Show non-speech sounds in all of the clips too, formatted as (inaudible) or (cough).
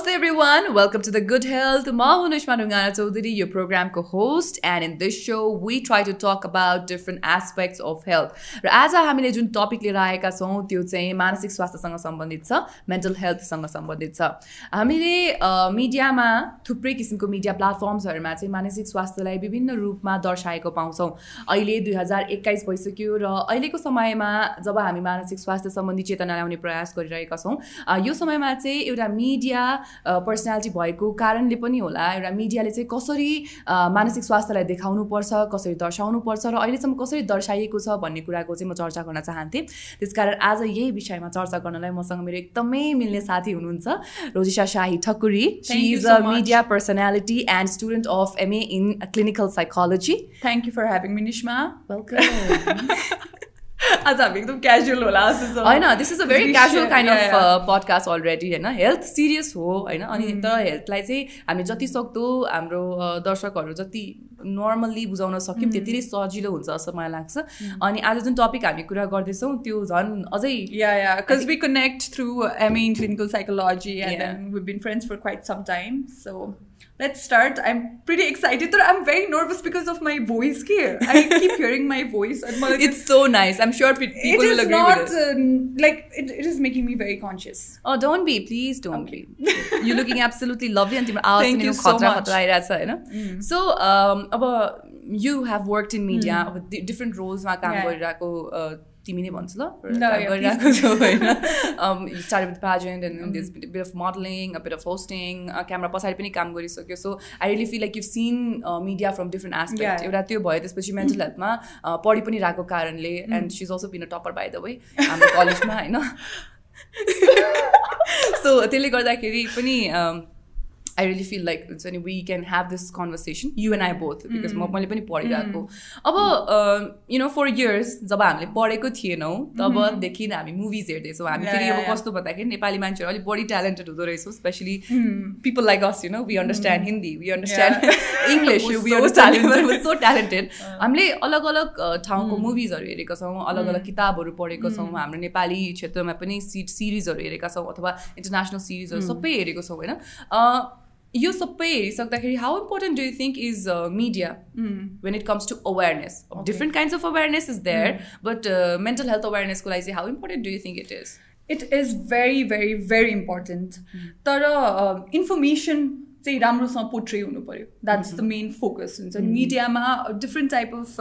Namaste everyone. Welcome to the Good Health. म हुँ निष्मा ढुङ्गाना चौधरी यो प्रोग्रामको host and in this so we try to talk about different aspects of health र आज हामीले जुन topic लिएर आएका छौँ त्यो चाहिँ मानसिक स्वास्थ्यसँग सम्बन्धित छ मेन्टल हेल्थसँग सम्बन्धित छ हामीले मिडियामा थुप्रै किसिमको मिडिया प्लेटफर्म्सहरूमा चाहिँ मानसिक स्वास्थ्यलाई विभिन्न रूपमा दर्शाएको पाउँछौँ अहिले दुई हजार एक्काइस भइसक्यो र अहिलेको समयमा जब हामी मानसिक स्वास्थ्य सम्बन्धी चेतना ल्याउने प्रयास गरिरहेका छौँ यो समयमा चाहिँ एउटा मिडिया पर्सनालिटी भएको कारणले पनि होला एउटा मिडियाले चाहिँ कसरी मानसिक स्वास्थ्यलाई देखाउनुपर्छ कसरी दर्शाउनुपर्छ र अहिलेसम्म कसरी दर्शाइएको छ भन्ने कुराको चाहिँ म चर्चा गर्न चाहन्थेँ। त्यसकारण आज यही विषयमा चर्चा गर्नलाई मसँग मेरो एकदमै मिल्ने साथी हुनुहुन्छ Rojisa Shahi Thakuri. She is a media personality and student of MA in clinical psychology thank you for having मिनिसमा welcome (laughs) आज हामी एकदम क्याजुअल होला होइन this is a very casual kind of podcast already होइन हेल्थ सिरियस हो होइन अनि mm. तर हेल्थलाई चाहिँ हामी जति सक्दो हाम्रो दर्शकहरू जति नर्मल्ली बुझाउन सक्यौँ mm. त्यति नै सजिलो हुन्छ जस्तो मलाई लाग्छ mm. अनि आज जुन टपिक हामी कुरा गर्दैछौँ त्यो झन् अझै yeah yeah because we connect through MA in clinical psychology and been friends for quite some time so let's start. I'm pretty excited. but I'm very nervous because of my voice here. I keep hearing my voice. It's so nice. I'm sure people will agree not, with it. Um, like, it, it is making me very conscious. Oh, don't be. Please don't okay. be. You're looking absolutely lovely. And Thank you so much. Mm. So, um, about, you have worked in media mm. with different roles. Yeah. तिमी नै भन्छु ल। गरिरहेको छौ (laughs) होइन। Start with pageant and this bit of modelling bit of hosting camera पछाडि पनि काम गरिसक्यो। So I really feel like you seen media from different aspect एउटा त्यो भयो त्यसपछि मेन्टल हेल्थमा पढि पनि रहेको कारणले and she's also been a topper by the way हाम्रो कलेजमा (laughs) होइन। (laughs) सो त्यसले गर्दाखेरि पनि आई रियली फिल लाइक हुन्छ नि we can have this conversation you and I both because म मैले पनि पढिरहेको अब यु नो फोर इयर्स जब हामीले पढेको थिएनौँ तबदेखि हामी मुभिज हेर्दैछौँ। हामी फेरि अब कस्तो भन्दाखेरि नेपाली मान्छेहरू अलिक बढी ट्यालेन्टेड हुँदो रहेछौँ specially people like us you know we understand Hindi we understand English we understand so talented हामीले अलग अलग ठाउँको मुभिजहरू हेरेका छौँ अलग अलग किताबहरू पढेको छौँ हाम्रो नेपाली क्षेत्रमा पनि सिट सिरिजहरू हेरेका छौँ अथवा इन्टरनेसनल सिरिजहरू सबै हेरेको छौँ होइन? यो सबै हेरिसक्दाखेरि how important do you think is media when it comes to awareness different kinds of awareness is there but mental health अवेरनेसको लागि चाहिँ how important do you think it is it is very very very important तर information uh, चाहिँ राम्रोसँग portray हुनु पऱ्यो that's the main focus हुन्छ मिडियामा different type of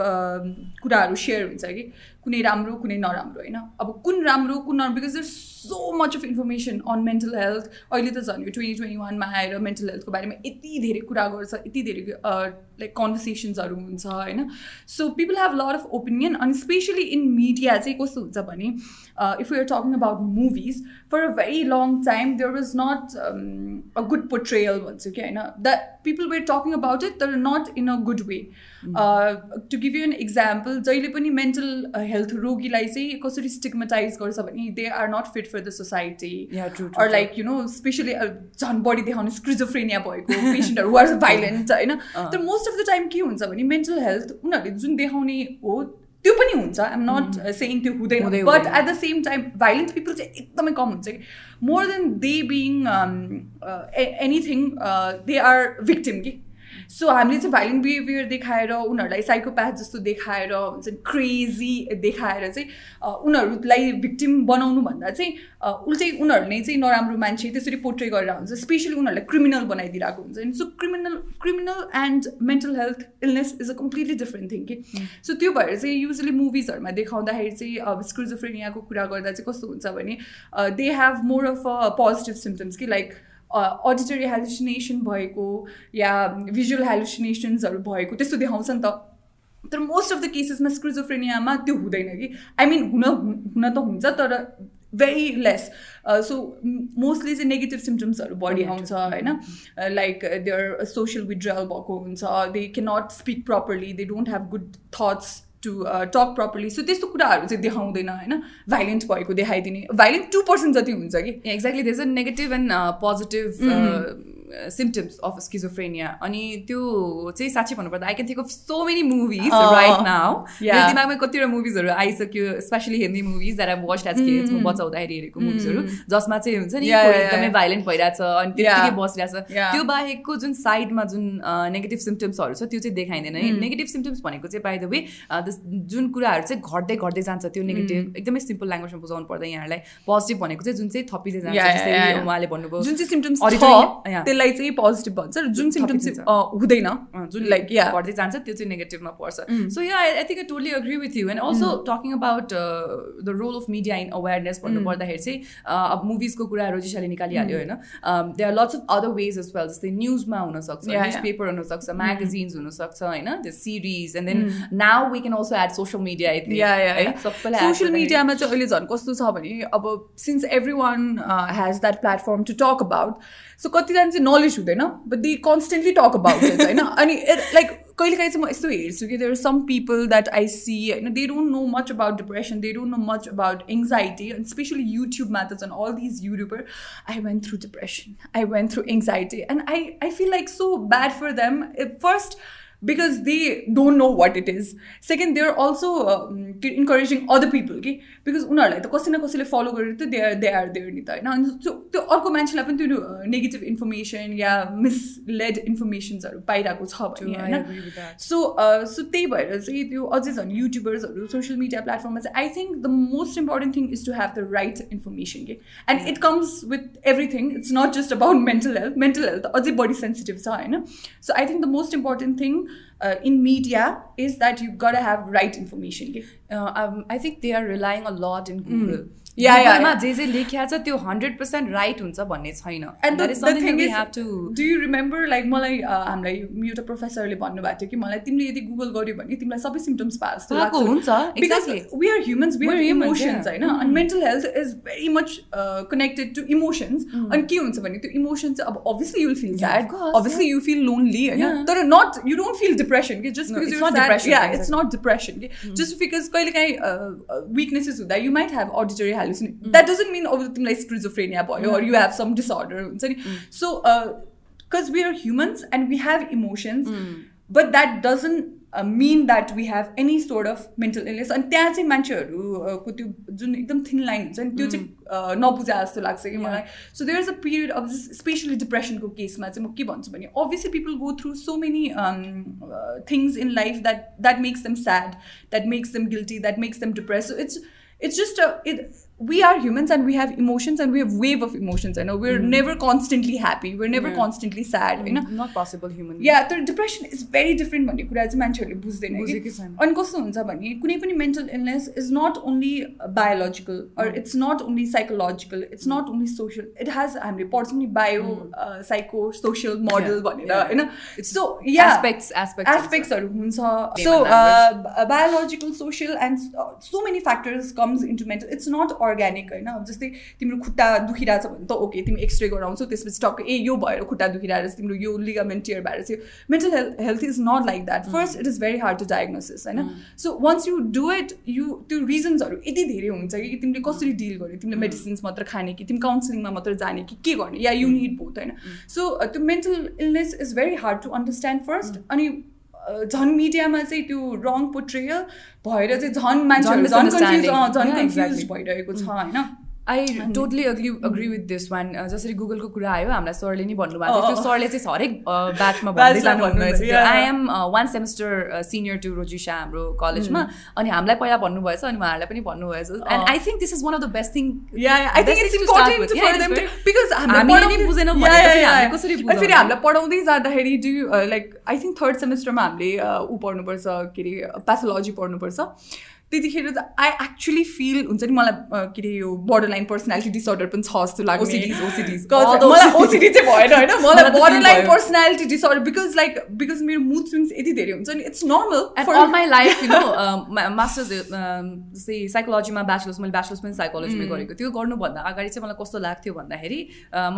कुराहरू सेयर हुन्छ कि कुनै राम्रो कुनै नराम्रो होइन? अब कुन राम्रो कुन नराम्रो because there so much of information on mental health अहिले त झन् यो ट्वेन्टी ट्वेन्टी वानमा आएर मेन्टल हेल्थको बारेमा यति धेरै कुरा गर्छ यति धेरै लाइक कन्भर्सेसन्सहरू हुन्छ होइन? So people have lot of opinion अनि स्पेसली इन मिडिया चाहिँ कस्तो हुन्छ भने if you're talking about movies for a very long time there was not a good पोट्रेयल भन्छु कि होइन the people where talking about it तर नट इन a good way to give U an example जहिले पनि मेन्टल हेल्थ रोगीलाई चाहिँ कसरी स्टिगमेटाइज गर्छ भने they are not fit for the society or like you no specially झन् बढी देखाउने स्क्रिजोफ्रेनिया भएको पेसेन्टहरू वाज (laughs) भाइलेन्ट होइन तर मोस्ट अफ द टाइम के हुन्छ भने मेन्टल हेल्थ उनीहरूले जुन देखाउने हो त्यो पनि हुन्छ. आइएम नट सेङ त्यो हुँदैन but at the same time violence people चाहिँ एकदमै कम हुन्छ कि. More than they being anything they are victim कि. सो हामीले चाहिँ भाइलेन्ट बिहेभियर देखाएर उनीहरूलाई साइकोप्याथ जस्तो देखाएर हुन्छ नि क्रेजी देखाएर चाहिँ उनीहरूलाई भिक्टिम बनाउनु भन्दा चाहिँ उल्टै उनीहरूले चाहिँ नराम्रो मान्छे त्यसरी पोर्ट्रे गरेर हुन्छ स्पेसली उनीहरूलाई क्रिमिनल बनाइदिरहेको हुन्छ। नि so criminal criminal and mental health illness is a completely different thing कि सो त्यो भएर चाहिँ युजली मुभिजहरूमा देखाउँदाखेरि चाहिँ अब स्क्रिजोफ्रेनियाको कुरा गर्दा चाहिँ कस्तो हुन्छ भने they have more of a positive symptoms कि लाइक अडिटरी हेलुसिनेसन भएको या भिजुअल हेलुसिनेसन्सहरू भएको त्यस्तो देखाउँछ नि त। तर मोस्ट अफ द केसेसमा स्क्रिजोफ्रेनियामा त्यो हुँदैन कि। आई मिन हुन हुन त हुन्छ तर भेरी लेस सो मोस्टली चाहिँ नेगेटिभ सिम्टम्सहरू बढी आउँछ होइन? लाइक देयर सोसियल विड्रल भएको हुन्छ they can not speak properly they don't have good thoughts to talk properly so त्यस्तो कुराहरू चाहिँ देखाउँदैन होइन? भाइलेन्ट भएको देखाइदिने। भाइलेन्ट टु पर्सेन्ट जति हुन्छ कि? Exactly these a negative and positive symptoms of schizophrenia अनि त्यो चाहिँ साँच्चै भन्नुपर्दा I can think of so many movies right now. दिमागमा कतिवटा मुभिजहरू आइसक्यो specially Hindi movies that I watch as kids म हुँदाखेरि हेरेको मुभिजहरू जसमा चाहिँ हुन्छ नि एकदमै. भाइलेन्ट भइरहेछ अनि त्यतिकै. बसिरहेछ Yeah. त्यो बाहेकको जुन साइडमा जुन नेगेटिभ सिम्टम्सहरू छ त्यो चाहिँ देखाइँदैन नेगेटिभ सिम्टम्स भनेको चाहिँ बाई द वे जुन कुराहरू चाहिँ घट्दै घट्दै जान्छ त्यो नेगेटिभ एकदमै सिम्पल ल्याङ्ग्वेजमा बुझाउनु पर्दा यहाँहरूलाई पोजिटिभ भनेको चाहिँ जुन चाहिँ थपिँदै जान्छ. उहाँले भन्नुभयो जुन चाहिँ सिम्टम्स छ. त्यसलाई चाहिँ पोजिटिभ भन्छ र जुन सिम्टम्स हुँदैन। जुन लाइक या घट्दै जान्छ त्यो चाहिँ नेगेटिभमा पर्छ। So yeah I think I totally agree with you and also talking about the role of media in awareness भन्नु पर्दाखेरि चाहिँ अब मुभिजको कुराहरू जिसाले निकालिहाल्यो होइन। They are lots of other ways as well जस्तै न्युजमा हुनसक्छ न्युज. पेपर हुनसक्छ म्यागजिन्स हुनसक्छ होइन? त्यो series and then now we can also add social media social मिडियामा चाहिँ अहिले झन् कस्तो छ भने अब since everyone has that platform to talk about so कतिजना चाहिँ नलेज हुँदैन but they constantly talk about it होइन अनि लाइक कहिलेकाहीँ चाहिँ म यस्तो हेर्छु कि there some people that I see होइन they don't know much about depression they don't know much about anxiety अनि स्पेसली युट्युबमा त झन् all these YouTuber I went through depression I went through anxiety and I I feel like so bad for them first because they don't know what it is second they're also um, encouraging other people कि because उनीहरूलाई त कसै न कसैले फलो गरेर त they are they are there नि त होइन अनि त्यो त्यो अर्को मान्छेलाई पनि त्यो नेगेटिभ इन्फर्मेसन या मिसलेड इन्फर्मेसन्सहरू पाइरहेको छ भने I होइन agree with that. सो सो त्यही भएर चाहिँ त्यो अझै झन् युट्युबर्सहरू सोसियल मिडिया प्लेटफर्ममा चाहिँ I think the most important thing is to have the right information के and it comes with everything it's not just about (laughs) mental health mental health अझै बढी सेन्सिटिभ छ होइन so I think the most important thing uh, in media is that you've got to have right information. Uh, um, I think they are relying a lot in Google. Mm. Yeah. जे जे लेखिया छ त्यो hundred percent right हुन्छ भन्ने छैन do you remember like मलाई uh, हामीलाई एउटा प्रोफेसरले भन्नुभएको थियो कि मलाई तिमीले यदि गुगल गर्यो भने तिमीलाई सबै सिम्टम्स पाएको हुन्छ, because. We are humans we are emotions. होइन अनि mental health is very much connected to emotions अनि के हुन्छ भने त्यो इमोसन चाहिँ अब obviously you'll feel sad obviously you feel lonely होइन. तर not you don't feel depression कि just because yeah it's. Not depression कि जस्ट बिकज कहिलेकाहीँ विकनेसेस हुँदा you might have auditory हेलुसिने that doesn't मिन अब तिमीलाई स्क्रिजोफ्रेनिया भयो or you have some disorder हुन्छ नि so because we are humans and we have emotions but that doesn't uh, mean that we have any sort of mental illness अनि त्यहाँ चाहिँ मान्छेहरूको त्यो जुन एकदम थिन लाइन हुन्छ नि त्यो चाहिँ uh, नबुझा जस्तो लाग्छ कि मलाई so there is a period of specially डिप्रेसनको केसमा चाहिँ म के भन्छु भने obviously people go through so many things in life that that makes them sad that makes them guilty that makes them depress so it's it's just a it we are humans and we have emotions and we have wave of emotions i know we're never constantly happy we're never Yeah. constantly sad होइन नट possible human या तर depression is very different भन्ने कुरा चाहिँ मान्छेहरूले बुझ्दैन कि बुझेकै छैन। अनि कस्तो हुन्छ भने कुनै पनि mental illness is not only biological or it's not only psychological it's not only social it has हामीले पढ्छौँ नि bio psycho social model Yeah, भनेर yeah. होइन सो या एस्पेक्ट्स एस्पेक्ट्स एस्पेक्ट्सहरू हुन्छ Name so and biological social and so many factors comes into mental it's nut organic होइन? अब जस्तै तिम्रो खुट्टा दुखिरहेछ भने त ओके तिमी एक्सरे गराउँछौ त्यसपछि टक्क ए यो भएर खुट्टा दुखिरहेको छ तिम्रो यो लिगामेन्ट टियर भएर चाहिँ mental health health is not like that first it is very hard to diagnosis होइन? So once you do it you त्यो रिजन्सहरू यति धेरै हुन्छ कि तिमीले कसरी डिल गर्ने? तिमीले मेडिसिन्स मात्र खाने कि तिमी काउन्सिलिङमा मात्र जाने कि के गर्ने? या यु निड बोथ होइन? सो त्यो mental illness is very hard to understand first अनि झन् मिडियामा चाहिँ त्यो रङ पोट्रियल भएर चाहिँ झन् मान्छेहरू झन् कन्फ्युज. झन् कन्फ्युज. भइरहेको छ होइन I totally agree agree with this one जसरी गुगलको कुरा आयो हामीलाई सरले नि भन्नुभएको थियो। त्यो। सरले चाहिँ हरेक ब्याचमा (laughs) भन्दै जानु. I am one semester senior to Rojisa हाम्रो कलेजमा अनि हामीलाई पहिला भन्नुभएछ अनि उहाँहरूलाई पनि भन्नुभएछ। And I think this is one of the best thing फेरि हामीलाई पढाउँदै जाँदाखेरि do like I think third सेमेस्टरमा हामीले uh, ऊ पढ्नुपर्छ के अरे प्याथोलोजी पढ्नुपर्छ। त्यतिखेर त आई एक्चुली फिल हुन्छ नि मलाई के अरे यो बोर्डर लाइन पर्सनालिटी डिसअर्डर पनि छ जस्तो All those मलाई. ओसिडी चाहिँ भएन होइन (laughs) मलाई borderline. Personality disorder because like because मेरो मुड स्विङ्स यति धेरै हुन्छ नि it's normal and all my life you know masters जस्तै साइकोलोजीमा ब्याचलर्स मैले ब्याचलर्स पनि साइकोलोजीमै गरेको त्यो गर्नुभन्दा अगाडि चाहिँ मलाई कस्तो लाग्थ्यो भन्दाखेरि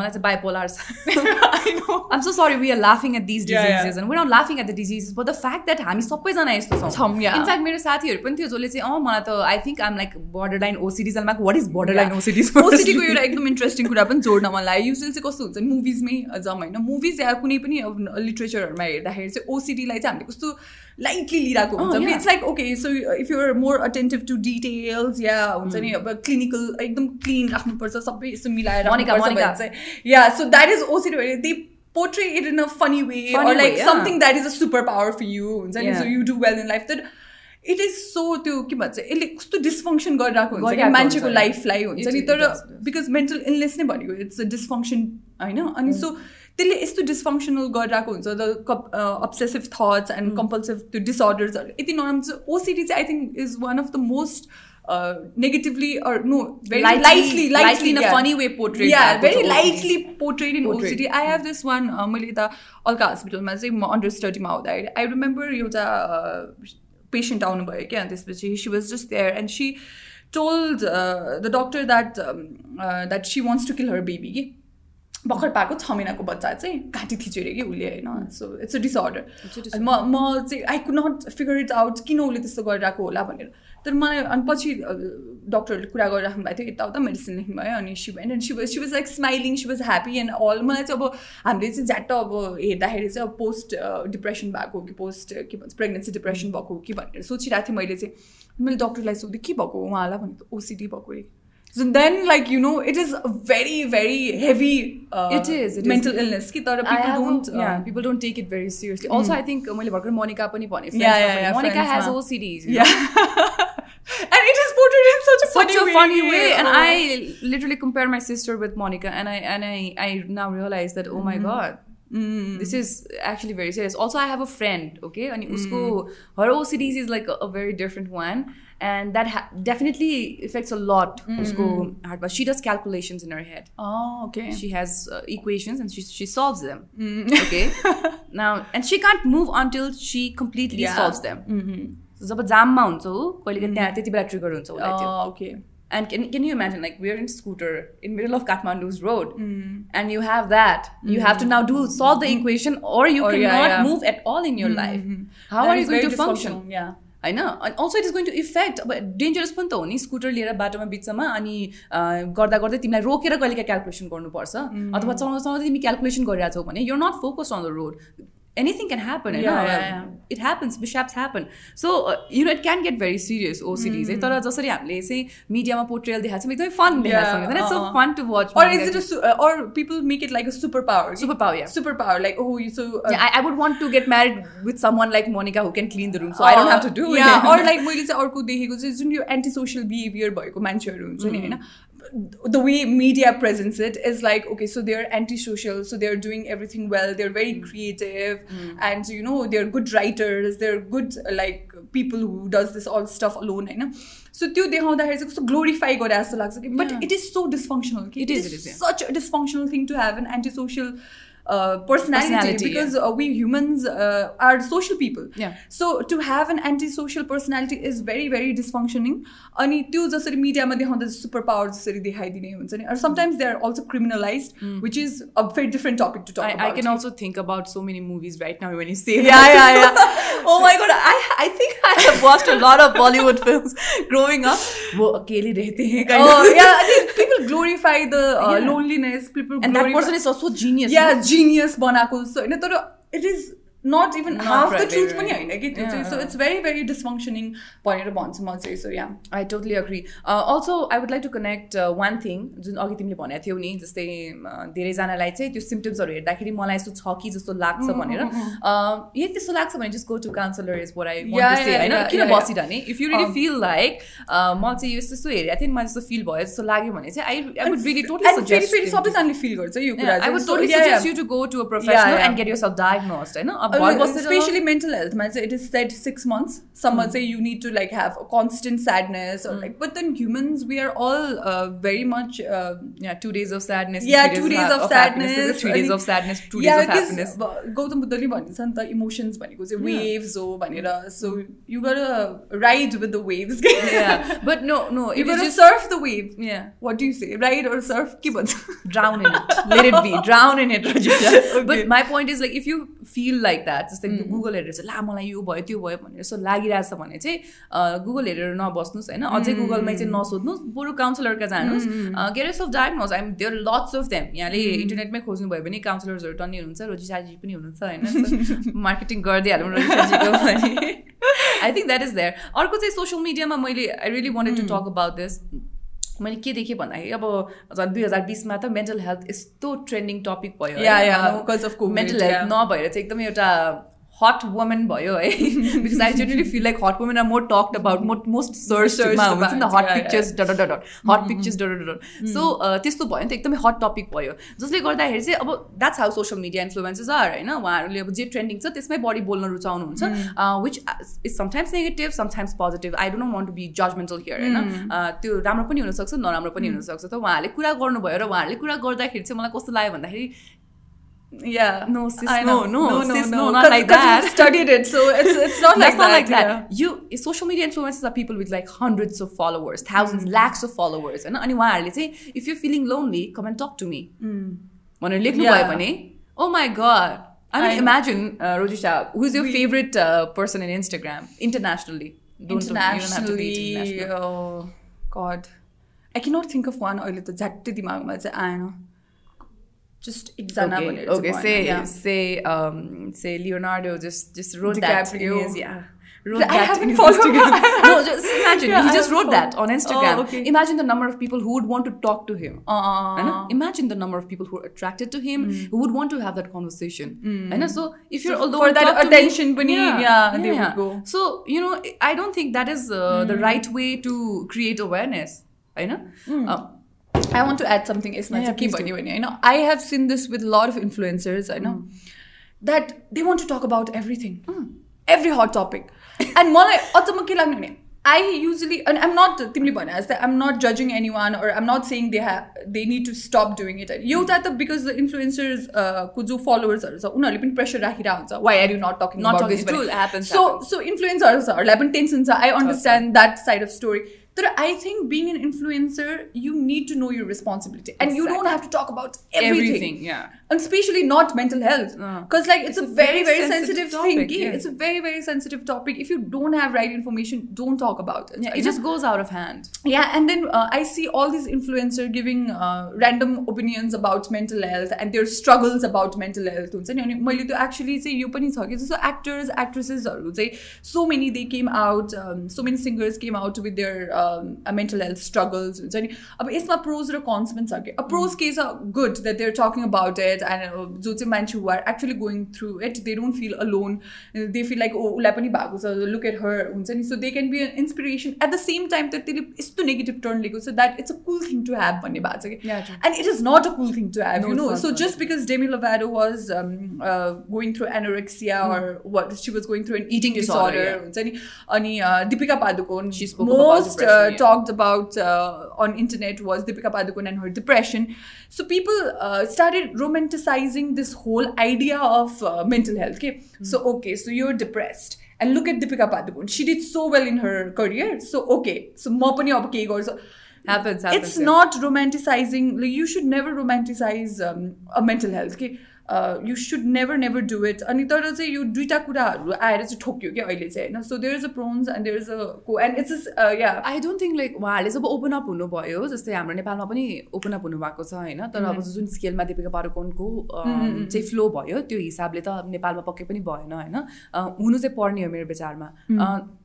मलाई चाहिँ bipolar (laughs) I'm so sorry we are laughing at these Yeah, diseases yeah. and we're not laughing at the diseases but the fact that हामी सबैजना यस्तो छौँ. इनफ्याक्ट मेरो साथीहरू पनि थियो जसले चाहिँ चाहिँ अँ मलाई त I think um like borderline OCDs like what is borderline OCDs ओसिडीको एउटा एकदम इन्ट्रेस्टिङ कुरा पनि जोड्न मन लाग्यो युजली चाहिँ कस्तो हुन्छ मुभिजमै जाउँ होइन। मुभिज या कुनै पनि लिट्रेचरहरूमा हेर्दाखेरि चाहिँ ओसिडीलाई चाहिँ हामीले कस्तो लाइटली लिइरहेको हुन्छ. It's like okay so if you're more attentive to details yeah हुन्छ नि अब क्लिनिकल एकदम क्लिन राख्नुपर्छ सबै यस्तो मिलाएर yeah so that is OCD they a funny way Funny or like way, yeah. something that is a superpower for you हुन्छ नि। Yeah. so you do well in life it is so त्यो के भन्छ यसले कस्तो dysfunction गरिरहेको हुन्छ कि मान्छेको। लाइफलाई हुन्छ नि तर. बिकज मेन्टल इलनेस नै भनेको इट्स अ डिस्फङ्सन होइन अनि सो त्यसले यस्तो डिस्फङ्सनल गरिरहेको हुन्छ the obsessive thoughts and compulsive त्यो डिसअर्डर्सहरू यति नराम्रो छ ओसिडी चाहिँ I think is one of the most negatively or no very Lightly- lightly lightly in a funny way portrayed yeah भएको छ very OCD. lightly portrayed in Portrayed. OCD I have this one uh, मैले यता अल्का हस्पिटलमा चाहिँ म under स्टडीमा हुँदाखेरि I remember एउटा patient down again this bitch she was just there. And she told uh, the doctor that um, uh, that she wants to kill her baby. भर्खर पाएको छ महिनाको बच्चा चाहिँ घाँटी थिचेर कि उसले होइन। सो इट्स अ डिसअर्डर म म चाहिँ I could not figure it out किन उसले त्यस्तो गरिरहेको होला भनेर। तर मलाई अनि पछि डक्टरहरूले कुरा गरिराख्नु भएको थियो यताउता मेडिसिन लेख्नु भयो अनि she and she was she was like smiling she was happy and all मलाई चाहिँ अब हामीले चाहिँ झ्याट्ट अब हेर्दाखेरि चाहिँ अब पोस्ट डिप्रेसन भएको हो कि पोस्ट के भन्छ प्रेग्नेन्सी डिप्रेसन भएको हो कि भनेर सोचिरहेको थिएँ मैले चाहिँ। मैले डक्टरलाई सोधेँ के भएको उहाँलाई? भनेको ओसिडी भएको अरे So then, like you know, it is a very, very heavy. Uh, It is, it is. mental illness. कि तर I people have- don't. yeah, uh, people don't take it very seriously. Also, I think मैले भर्खर मोनिका पनि भने Yeah, yeah, yeah, Monika friends has मा. OCDs. you know. yeah. (laughs) and it is portrayed in such a Such funny a way. funny way, and Oh. I literally compare my sister with Monica, and I and I I now realize that oh my god, Mm. this is actually very serious. Also, I have a friend, okay, and usko her OCDs is like a, a very different one, and that ha- definitely affects a lot. Usko heart, but she does calculations in her head. Oh, okay. She has uh, equations and she she solves them. Okay, now and she can't move until she completely Yeah. solves them. Mhm. जब जाममा हुन्छ ऊ कहिले त्यहाँ त्यति बेला trigger हुन्छ उसलाई त्यो Oh, okay. And can, can you imagine, like, we're in scooter in middle of Kathmandu's road, Mm. and you have that. You have to now do solve the equation, or you Or, cannot yeah, yeah. move at all in your life. Mhm. How That are is you going very to function? dysfunctional, Yeah. होइन अनि also it is going to affect अब dangerous पनि त हो नि scooter लिएर बाटोमा बिचमा अनि अँ, गर्दा गर्दै तिमीलाई रोकेर कहिले क्यालकुलेसन गर्नुपर्छ अथवा चलाउँदा चलाउँदै तिमी क्यालकुलेसन गरिरहेको छौ भने your nut focus on the road anything can happen Yeah, yeah, होइन it happens बिस्याप्स happen so you know it can get very serious OCD चाहिँ तर जसरी हामीले चाहिँ मिडियामा पोर्ट्रेल देखाएको छौँ एकदमै फन देखाएको छौँ it's so uh-uh. Fun to watch Or is it a su- uh, or people make it like a superpower? Superpower, yeah. Superpower, like oh, you so. Uh, Yeah, I, I would want to get married with someone like Monica who can clean the room, so I don't have to do yeah, it. or (laughs) like मैले चाहिँ अर्को देखेको चाहिँ जुन यो anti social behaviour भएको मान्छेहरू हुन्छ नि होइन the way media presence it is like okay so they are anti social so they are doing everything well they are very creative and you know they are good writers they are good like people who does this Al stuff alone होइन so त्यो देखाउँदाखेरि चाहिँ कस्तो glorify गरे जस्तो लाग्छ कि but Yeah. It is so dysfunctional कि It is, it is, yeah. such a dysfunctional thing to have an antisocial uh, personality, Personality, because uh, we humans uh, are social people. Yeah. So to have an antisocial personality is very very dysfunctioning. अनि त्यो जसरी मिडियामा देखाउँदा super power जसरी देखाइदिने हुन्छ नि sometimes they are also criminalize which is a very different topic to I, टक I can also think about so many movies right now when you say Yeah, that. yeah, yeah. (laughs) oh my god, I I think I have watched a lot of Bollywood (laughs) films growing up. वो अकेले रहते हैं kind oh, of. yeah, I think people glorify the uh, Yeah. loneliness. People And that glorify- person is also genius. या Genius बनाएको जस्तो होइन तर it is not even Not half the right, truth right, पनि right. होइन कि त्यो चाहिँ Yeah. सो इट्स भेरी भेरी डिसफङ्सनिङ भनेर भन्छु म चाहिँ सो या I totally agree. Uh, also, I would like to connect uh, one thing जुन अघि तिमीले भनेको थियौ नि जस्तै uh, धेरैजनालाई चाहिँ त्यो सिम्टम्सहरू हेर्दाखेरि मलाई यस्तो छ कि जस्तो लाग्छ भनेर Uh, यदि त्यस्तो लाग्छ भने just go to counselor is what I want Yeah, to say yeah, होइन yeah, किन yeah, yeah. बसिरहने if you relief Um, feel like म चाहिँ यस्तो यस्तो हेरेको थिएँ नि मलाई जस्तो फिल भयो जस्तो लाग्यो भने चाहिँ आई आई वुड रिली टोटली फेरि फेरि सजेस्ट सबैजनाले फिल गर्छ यो कुरा आई would totally suggest you to go to a professional end gate your self diagnosed होइन Oh, was especially mental health man. It is said six months. Some mm. say you need to like have a constant sadness or hmm. like but then humans we are all uh, very much uh, yeah two days of sadness yeah two days of, sadness three days of sadness two days of happiness. gautam buddha bhanne chan ta emotions bhaneko chai waves ho hmm. so you got to ride with the waves. (laughs) Yeah but no no you got to surf the wave. Yeah. What do you say? Ride or surf? Ki drown in it. (laughs) Let it be. Drown in it Rojisha. (laughs) Okay. but my point is like if you feel like like that जस्तै Google हेरेर चाहिँ ला मलाई यो भयो त्यो भयो भनेर यस्तो लागिरहेछ भने चाहिँ गुगल हेरेर नबस्नुहोस् होइन? अझै गुगलमै चाहिँ नसोध्नुहोस् बरु काउन्सिलरका जानुहोस्। के अरे सफ डायग्नोज आइम देयर लट्स अफ देम यहाँले इन्टरनेटमै खोज्नुभयो भने काउन्सिलर्सहरू टन्नी हुनुहुन्छ रोजिसाजी पनि हुनुहुन्छ होइन? (laughs) मार्केटिङ गरिदिइहालौँ रोजिसाजीको भने I think that is there अर्को चाहिँ सोसियल मिडियामा मैले I really wanted to talk about this मैले के देखेँ भन्दाखेरि अब झन् दुई हजार बिसमा त मेन्टल हेल्थ यस्तो ट्रेन्डिङ टपिक भयो मेन्टल हेल्थ नभएर चाहिँ एकदमै एउटा हट वुमेन भयो है because I generally feel like hot women are more talked about most most सर्चमा हुन्छ नि त हट पिक्चर्स डट डट डट हट पिक्चर्स डट डट सो त्यस्तो भयो नि त एकदमै हट टपिक भयो। जसले गर्दाखेरि चाहिँ अब that's how social media influences are होइन? उहाँहरूले अब जे ट्रेन्डिङ छ त्यसमै बढी बोल्न रुचाउनुहुन्छ। Which is sometimes negative sometimes positive I don't want to be judgmental here होइन? त्यो राम्रो पनि हुनसक्छ नराम्रो पनि हुनसक्छ। त उहाँहरूले कुरा गर्नुभयो र उहाँहरूले कुरा गर्दाखेरि चाहिँ मलाई कस्तो लाग्यो भन्दाखेरि yeah no sis no no no sis no, no not like that (laughs) studied it so it's it's not like That's not that, like that. yeah. You social media influencers are people with like hundreds of followers, thousands, lakhs of followers. होइन अनि उहाँहरूले चाहिँ if you feeling lonely come and talk to me भनेर लेख्नुभयो Yeah. भने ओ माई गड I I mean, know. imagine, uh, Rojisha, who's your We- favorite uh, person in Instagram internationally? Don't- don't- you don't have to be internationally international. oh god I cannot think of one अहिले त झ्याट्टै दिमागमा चाहिँ आएन just examine okay, it. Okay, say yeah. say um, say Leonardo just just wrote DiCaprio. that. Is, yeah. Wrote I haven't followed (laughs) (laughs) No, just imagine. Yeah, he just wrote followed. that on Instagram. Oh, okay. Imagine the number of people who would want to talk to him. Uh, imagine the number of people who are attracted to him, mm. who would want to have that conversation. Mm. And so if you're so although for that attention, me, bunny, yeah, yeah, yeah, they would go. So you know, I don't think that is uh, mm. the right way to create awareness. I know. Mm. Uh, I want to add something यसमा Yeah, चाहिँ के please भन्यो भने होइन I have seen this with lot of influencers होइन that they want to talk about everything every हट topic (laughs) end मलाई अचम्म के लाग्ने भने आई युजली एन्ड आइम नट तिमीले भने जस्तै आइम नट जजिङ एनी वान अर आइम नट सेङ they have they need to स्टप डुइङ इट एउटा त बिकज द इन्फ्लुएन्सर्स को जो फलोवर्सहरू छ उनीहरूले पनि प्रेसर राखिरहेको हुन्छ वाइ are you nut talking Not nut talking- true, happens, so happens. सो इन्फ्लुएन्सर्सहरूलाई पनि टेन्सन छ I understand that side of story But I think being an influencer, you need to know your responsibility, and exactly. you don't have to talk about everything. everything yeah, and especially not mental health Uh. because like it's, It's a, a very very very sensitive sensitive, topic, thing okay? yeah. it's a very very sensitive topic if you don't have right information don't talk about it Yeah, You it know? just goes out of hand. yeah and then uh, i see all these influencer giving uh, random opinions about mental health and their struggles about mental health हुन्छ नि अनि मैले त्यो actually चाहिँ यो पनि छ कि जस्तो एक्टर्स एक्ट्रेसेसहरू चाहिँ so many they came out so many singers came out with their mental health struggles हुन्छ नि अब यसमा प्रोज र कन्स पनि छ कि अब प्रोज के छ good that there talking about it it and जो चाहिँ मान्छे who are actually going through it they don't feel alone they feel like oh उसलाई पनि भएको छ लुक एट हर हुन्छ नि. So they can be inspiration at the same time त त्यसले यस्तो नेगेटिभ टर्न लिएको छ that it's a cool thing to have भन्ने भएको छ कि। And it is not a cool thing to have you know so just because Demi Lovato was going through anorexia or what she was going through an eating disorder हुन्छ नि. अनि Deepika Padukone most talked about on internet was Deepika Padukone and her depression. So people uh, started romanticizing this whole idea of uh, mental health. Okay, mm-hmm. so okay, so you're depressed. And look at Deepika Padukone. She did so well in her career. So okay, so mopani okay also. Happens, happens. It's yeah. not romanticizing. Like, you should never romanticize um, a mental health. Okay you should never never do it अनि तर चाहिँ यो दुइटा कुराहरू आएर चाहिँ ठोक्यो क्या अहिले चाहिँ होइन? So there is a pros and there is a को एन्ड इट्स या आई डोन्ट थिङ्क लाइक उहाँहरूले जब ओपन अप हुनुभयो जस्तै हाम्रो नेपालमा पनि ओपन अप हुनुभएको छ होइन? तर अब जुन स्केलमा दिपिका पारुकोनको चाहिँ फ्लो भयो त्यो हिसाबले त नेपालमा पक्कै पनि भएन होइन? अ, हुनु चाहिँ पर्ने हो मेरो विचारमा। अ, हु-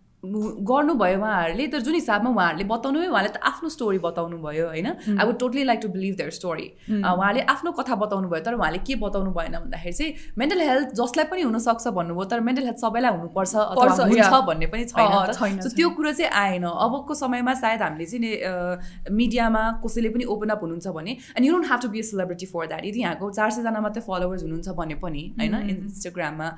गर्नुभयो उहाँहरूले तर जुन हिसाबमा उहाँहरूले बताउनु भयो उहाँले त आफ्नो स्टोरी बताउनु भयो होइन? I would totally like to believe their story उहाँले आफ्नो कथा बताउनु भयो तर उहाँले के बताउनु भएन भन्दाखेरि चाहिँ मेन्टल हेल्थ जसलाई पनि हुनसक्छ भन्नुभयो तर मेन्टल हेल्थ सबैलाई हुनुपर्छ अथवा. भन्ने पनि छैन। त्यो कुरो चाहिँ आएन। अबको समयमा सायद हामीले चाहिँ मिडियामा कसैले पनि ओपन अप हुनुहुन्छ भने and you don't have to be a celebrity for that यदि यहाँको चार सयजना मात्रै फलोवर्स हुनुहुन्छ भने पनि होइन? इन्स्टाग्राममा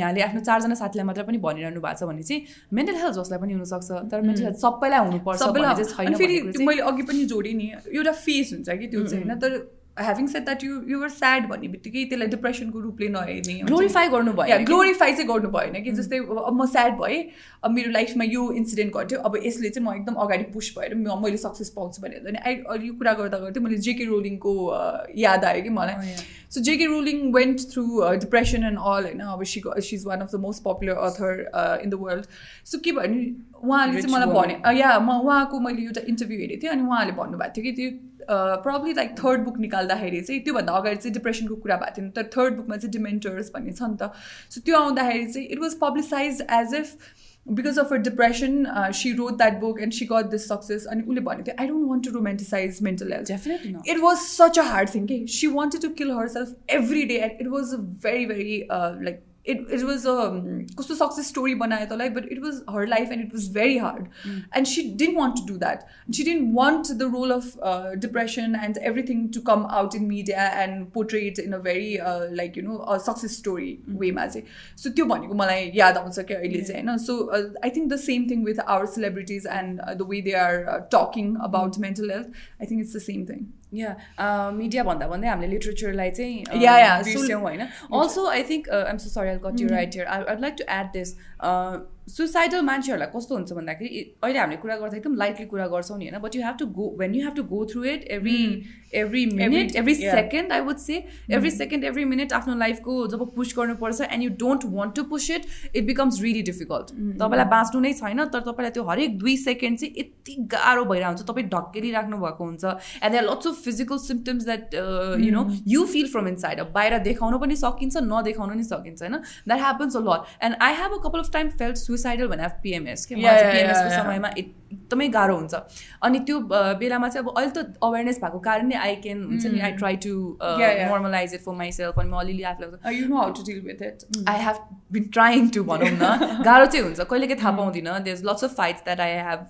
यहाँले आफ्नो चारजना साथीलाई मात्र पनि भनिरहनु भएको छ भने चाहिँ मेन्टल हेल्थ जसलाई पनि हुनसक्छ तर मेन्टल हेल्थ सबैलाई हुनुपर्छ सबैलाई फेरि मैले अघि पनि जोडेँ नि एउटा फेज हुन्छ कि त्यो चाहिँ होइन तर having set that you you're sad भन्ने बित्तिकै त्यसलाई डिप्रेसनको रूपले नहेर्ने ग्लोरिफाई गर्नु भयो ग्लोरिफाई चाहिँ गर्नु भएन कि जस्तै अब म स्याड भएँ अब मेरो लाइफमा यो इन्सिडेन्ट घट्यो अब यसले चाहिँ म एकदम अगाडि पुस भएर मैले सक्सेस पाउँछु भनेर अनि आई यो कुरा गर्दा गर्दै मैले जेके रोलिङको याद आयो कि मलाई। So JK Rowling went through depression and all होइन? अब she she is one of the most popular author in the world so के भयो भने उहाँले चाहिँ मलाई भने या म उहाँको मैले एउटा इन्टरभ्यू हेरेको थिएँ अनि उहाँले भन्नुभएको थियो कि त्यो प्रब्ली लाइक थर्ड बुक निकाल्दाखेरि चाहिँ त्योभन्दा अगाडि चाहिँ डिप्रेसनको कुरा भएको थिएन तर थर्ड बुकमा चाहिँ डिमेन्टर्स भन्ने छ नि त। सो त्यो आउँदाखेरि चाहिँ it was publicize as if because of her depression she wrote that book and she got this success अनि उसले भनेको थियो I don't want to romanticize mental health definitely it was such a hard thing कि she wanted to kill her self every day and it was a very very like it, it was a कस्तो success story बनायो तँलाई but it was her life and it was very hard end C didn't want to do that C didn't want the role of depression and everything to come out in media end portrait in a very like you no success story वेमा चाहिँ सो त्यो भनेको मलाई याद आउँछ क्या अहिले चाहिँ होइन so I think the same thing with our celebrities and the way they are talking about mental health I think it's the same thing या मिडिया भन्दा भन्दै हामीले लिट्रेचरलाई चाहिँ बिर्स्यौँ होइन। Also I think I'm so sorry I got you right here I like to add this suicidal मान्छेहरूलाई कस्तो हुन्छ भन्दाखेरि अहिले हामीले कुरा गर्दा एकदम लाइटली कुरा गर्छौँ नि होइन? But you have to go when you have to go through it every every minute every second I would say every second every minute आफ्नो लाइफको जब पुस गर्नुपर्छ and you don't want to push it it becomes really difficult तपाईँलाई बाँच्नु नै छैन तर तपाईँलाई त्यो हरेक दुई सेकेन्ड चाहिँ यति गाह्रो भइरहेको हुन्छ तपाईँ ढक्केलिराख्नु भएको हुन्छ and there lots of physical symptoms that you know you feel from inside अब बाहिर देखाउनु पनि सकिन्छ नदेखाउनु नि सकिन्छ होइन? द्याट ह्यापन्स अ लट end I have a couple of time felt suicidal भने पिएमएस के? पिएमएसको समयमा एकदमै गाह्रो हुन्छ। अनि त्यो बेलामा चाहिँ अब अहिले त अवेरनेस भएको कारण नै आई क्यान हुन्छ नि I try to normalise it for myself अनि म अलिअलि आफूलाई you know how to deal with it I have been trying to भनौँ न। (laughs) गाह्रो चाहिँ हुन्छ कहिले काहीँ थाहा पाउँदिनँ। There lots of fights that I have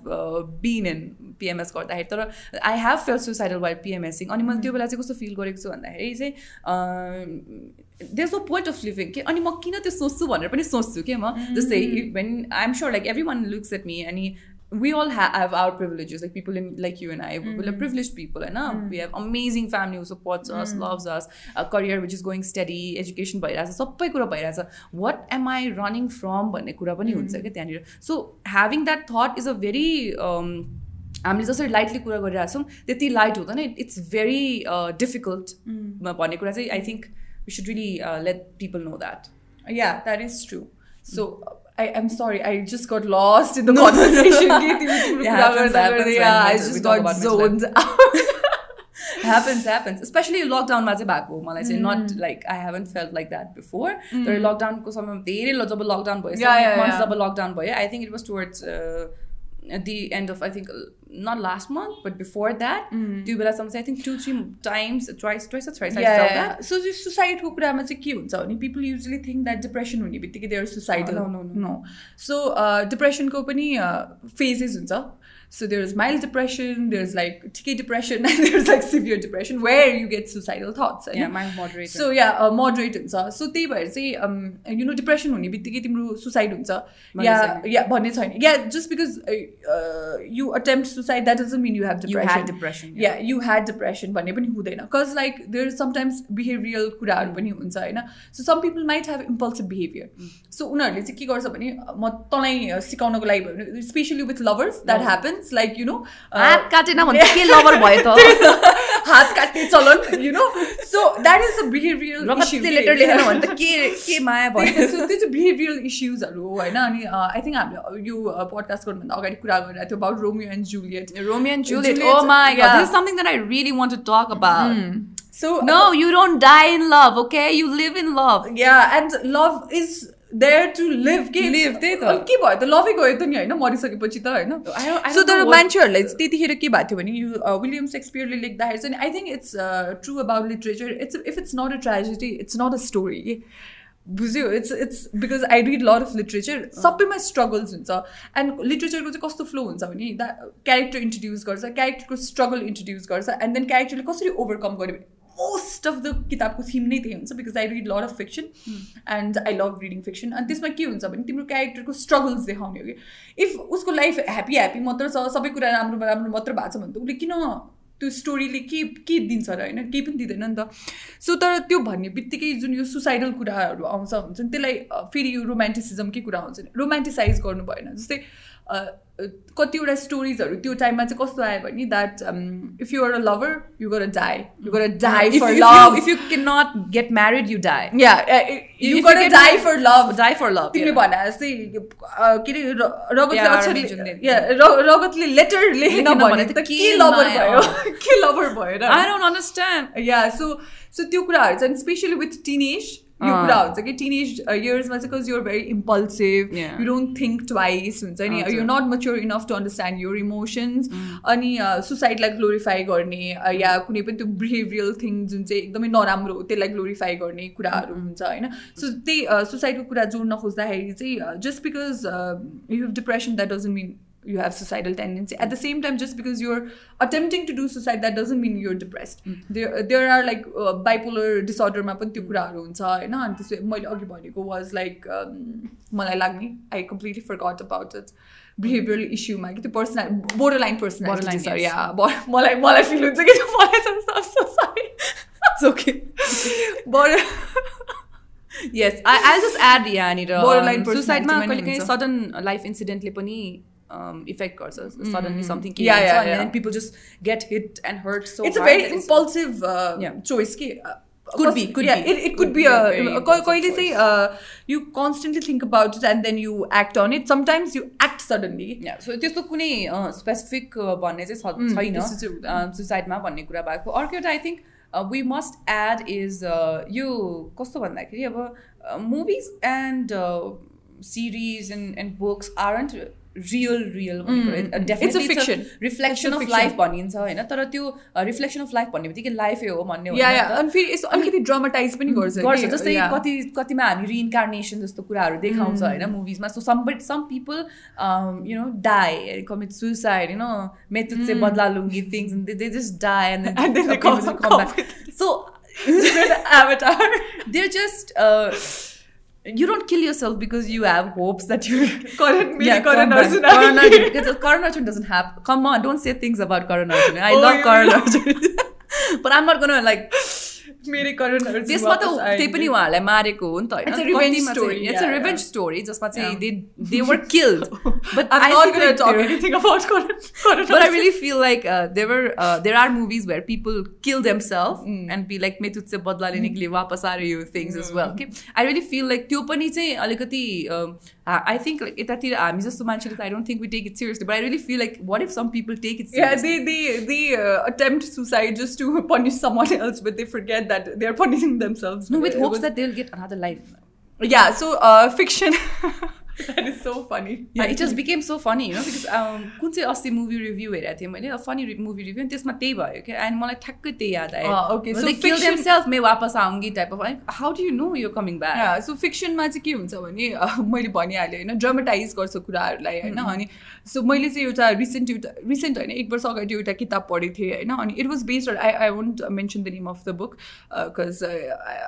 been in PMS गर्दाखेरि। तर I have felt suicidal while PMSing अनि मैले त्यो बेला चाहिँ कस्तो फिल गरेको छु भन्दाखेरि चाहिँ there no point of living कि अनि म किन त्यो सोच्छु भनेर पनि सोच्छु कि म जस्तै when I am sure like every one looks at me अनि we all ha- have our privileges like people in like you and i mm. we're privileged people and mm. we have amazing family who supports us mm. loves us a career which is going steady education भइरहेछ सबै कुरा भइरहेछ वाट M I running from भन्ने कुरा पनि हुन्छ क्या त्यहाँनिर सो having that that is a भेरी हामीले जसरी लाइटली कुरा गरिरहेछौँ त्यति लाइट हुँदैन इट्स भेरी डिफिकल्ट भन्ने कुरा चाहिँ I think we should really late people know that या that is true so I, I'm sorry, I just got lost in the (laughs) no. conversation. yeah, happens, happens yeah, I just got zoned out. (laughs) (laughs) happens happens especially lockdown मा चाहिँ भएको मलाई चाहिँ not like I haven't felt like that before तर लकडाउनको समयमा धेरै जब लकडाउन भयो मन्थ जब लकडाउन भयो I think it was towards at the end of I think not last month but before that त्यो बेलासम्म चाहिँ I think to three times twice twice twice सो सुसाइडको कुरामा चाहिँ के हुन्छ भने people usually think that depression हुने बित्तिकै देयर सुसाइड नो सो डिप्रेसनको पनि फेजेस हुन्छ So there's mild depression, there's like TK depression, and (laughs) there's like severe depression where you get suicidal thoughts. Yeah, mild moderate. So yeah, uh, moderate हुन्छ सो त्यही भएर चाहिँ you know depression हुने बित्तिकै तिम्रो suicide हुन्छ या या भन्ने छैन या just because you attempt suicide that doesn't mean you have depression depression या यु ह्याड डिप्रेसन भन्ने पनि हुँदैन कज like there is sometimes behavioural कुराहरू पनि हुन्छ होइन सो सम people might have impulsive behaviour सो उनीहरूले चाहिँ के गर्छ भने म तँलाई सिकाउनको लागि भयो भने specially with lovers that happens like you no हात काटेन भने के लभर भयो (laughs) त हात काट्ने चलन यु know so that is a behavioural letter लेखेन भने त के के माया भयो सो (laughs) त्यो चाहिँ बिहेभियरल इस्युजहरू हो होइन अनि आई थिङ्क हामीले यो पडकास्ट गर्नुभन्दा अगाडि कुरा गरिरहेको थियो about Romeo end Juliet Romeo end Juliet O my God this is something that I really want to talk about So no, you don't die in love, okay? You live in love. Yeah, and love is there to live के live त्यही त। के भयो? त लभै गयो त नि होइन? मरिसकेपछि त होइन? सो तर मान्छेहरूलाई त्यतिखेर के भएको थियो भने यु विलियम सेक्सपियरले लेख्दाखेरि चाहिँ I think it's true about literature it's if it's not a tragedy it's not a story के बुझ्यो? It's it's because I read lot of literature सबैमा स्ट्रगल्स हुन्छ। एन्ड लिटरेचरको चाहिँ कस्तो फ्लो हुन्छ भने द क्यारेक्टर इन्ट्रोड्युस गर्छ क्यारेक्टरको स्ट्रगल इन्ट्रोड्युस गर्छ एन्ड देन क्यारेक्टरले कसरी ओभरकम गर्यो मोस्ट अफ द किताबको थिम नै त्यही हुन्छ because I read lot of fiction and I love reading fiction अनि त्यसमा के हुन्छ भने तिम्रो क्यारेक्टरको स्ट्रगल्स देखाउने हो कि इफ उसको लाइफ ह्याप्पी ह्याप्पी मात्र छ सबै कुरा राम्रो राम्रो मात्र भएको छ भने त उसले किन त्यो स्टोरीले के के दिन्छ र होइन केही पनि दिँदैन नि त सो तर त्यो भन्ने बित्तिकै जुन यो सुसाइडल कुराहरू आउँछ हुन्छ नि त्यसलाई फेरि यो रोमान्टिसिजमकै कुरा नि रोमान्टिसाइज गर्नु भएन जस्तै कतिवटा स्टोरिजहरू त्यो टाइममा चाहिँ कस्तो आयो भने that if you're a lover you gotta die you gotta die for love if you can not get married you die you gotta die for लभ डाई फर लभ तिमीले भने जस्तै के अरे रगतले रगतले लेटर लेखेन भने त के लभर भयो? (laughs) के लभर भयो आई डोन्ट अन्डरस्ट्यान्ड या सो सो त्यो कुराहरू चाहिँ स्पेसली विथ टिनेज यो। कुरा हुन्छ कि टिनेज इयर्समा चाहिँ because you're very impulsive. You don't think twice हुन्छ नि। You not mature enough to understand your emotions अनि सुसाइडलाई ग्लोरिफाई गर्ने अ, या कुनै पनि त्यो बिहेभियरल थिङ जुन चाहिँ एकदमै नराम्रो हो त्यसलाई ग्लोरिफाई गर्ने कुराहरू हुन्छ होइन सो त्यही सुसाइडको कुरा जोड्न खोज्दाखेरि चाहिँ just because you have depression that doesn't mean you have suicidal tendency at the same time just because you're attempting to do suicide that doesn't mean you're depressed there there are like uh, bipolar disorder मा पनि त्यो कुराहरू हुन्छ होइन अनि त्यसो मैले अघि भनेको वाज लाइक मलाई लाग्ने I completely फर्कट about it behavioural इस्युमा कि त्यो personal border line personality Borderline, छ yes. या मलाई मलाई फिल हुन्छ कि त्यो मलाई चाहिँ so (laughs) sorry It's okay. (laughs) Border yes, I, I'll just add यहाँनिर Borderline um, personality suicide मा पनि कहिले काहीँ हुन्छ। सडन लाइफ इन्सिडेन्टले पनि इफेक्ट गर्छ suddenly something Yeah, yeah, yeah. And people just get hit and hurt so it's a very impulsive uh, Yeah. choice कि uh, Could be, first- could yeah, be. It, it could Could be be a a, very uh, impulsive कहिले choice. चाहिँ uh, you constantly think about it and then you act on it sometimes you act suddenly सो त्यस्तो कुनै specific भन्ने चाहिँ छ- Mm, छैन त्यस्तो चाहिँ हुँदैन। सुसाइडमा भन्ने कुरा भएको अर्को एउटा I think we must add is यो कस्तो भन्दाखेरि अब movies end series and and books aren't real real It's a fiction. Reflection It's a of fiction. Life भनिन्छ होइन तर त्यो रिफ्लेक्सन अफ लाइफ भन्ने बित्तिकै लाइफै हो भन्ने या होइन या नि त। अनि फेरि यसो अलिकति ड्रामाटाइज पनि गर्छ गर्छ कि, जस्तै yeah. कति कतिमा हामी रिइन्कार्नेसन जस्तो कुराहरू देखाउँछ होइन मुभिजमा so some but some people you know die commit suicide you know method चाहिँ बदला लुङ्गी things they just die And end then they come- come so avatar they're just uh, you don't kill yourself because you have hopes that you're (laughs) Karan- maybe Karan Karan Arjun. Karan Arjun, because Karan Arjun doesn't have come on don't say things about Karan Arjun I Oh, love you Karan Arjun but I'm not gonna like त्यसमा त त्यही पनि उहाँहरूलाई मारेको हो नि त होइन। रिभेन्ज स्टोरी जसमा चाहिँ feel like there there are movies where people kill them self and be like method चाहिँ बदला लिने के वापस आएर यो थिङ्स इज वेल के आई रियली फिल लाइक त्यो पनि चाहिँ अलिकति आई थिङ्क लाइक यतातिर हामी जस्तो मान्छेले त I don't think we take it seriously but I really feel like what if some people take it they they they attempt suicide just to punish some one else but they for forget that they're punishing themselves. no, with It hopes was- that they'll get another life. yeah. So uh, fiction. (laughs) that is so funny. Yeah, it just became so funny, you know, because um, कुन चाहिँ अस्ति movie review हेरेको थिएँ मैले funny movie review अनि त्यसमा त्यही भयो क्या एन्ड मलाई ठ्याक्कै त्यही याद आयो अँ, okay, so दे किल fiction- देमसेल्फ मे वापस आउँगी type of how do you know you coming back Yeah, so फिक्सनमा चाहिँ के हुन्छ भने अह, मैले भनिहालेँ होइन ड्रामाटाइज गर्छ कुराहरूलाई होइन अनि सो मैले चाहिँ एउटा रिसेन्ट एउटा रिसेन्ट होइन एक वर्ष अगाडि एउटा किताब पढेको थिएँ होइन अनि it was based I I want mention the name of the book because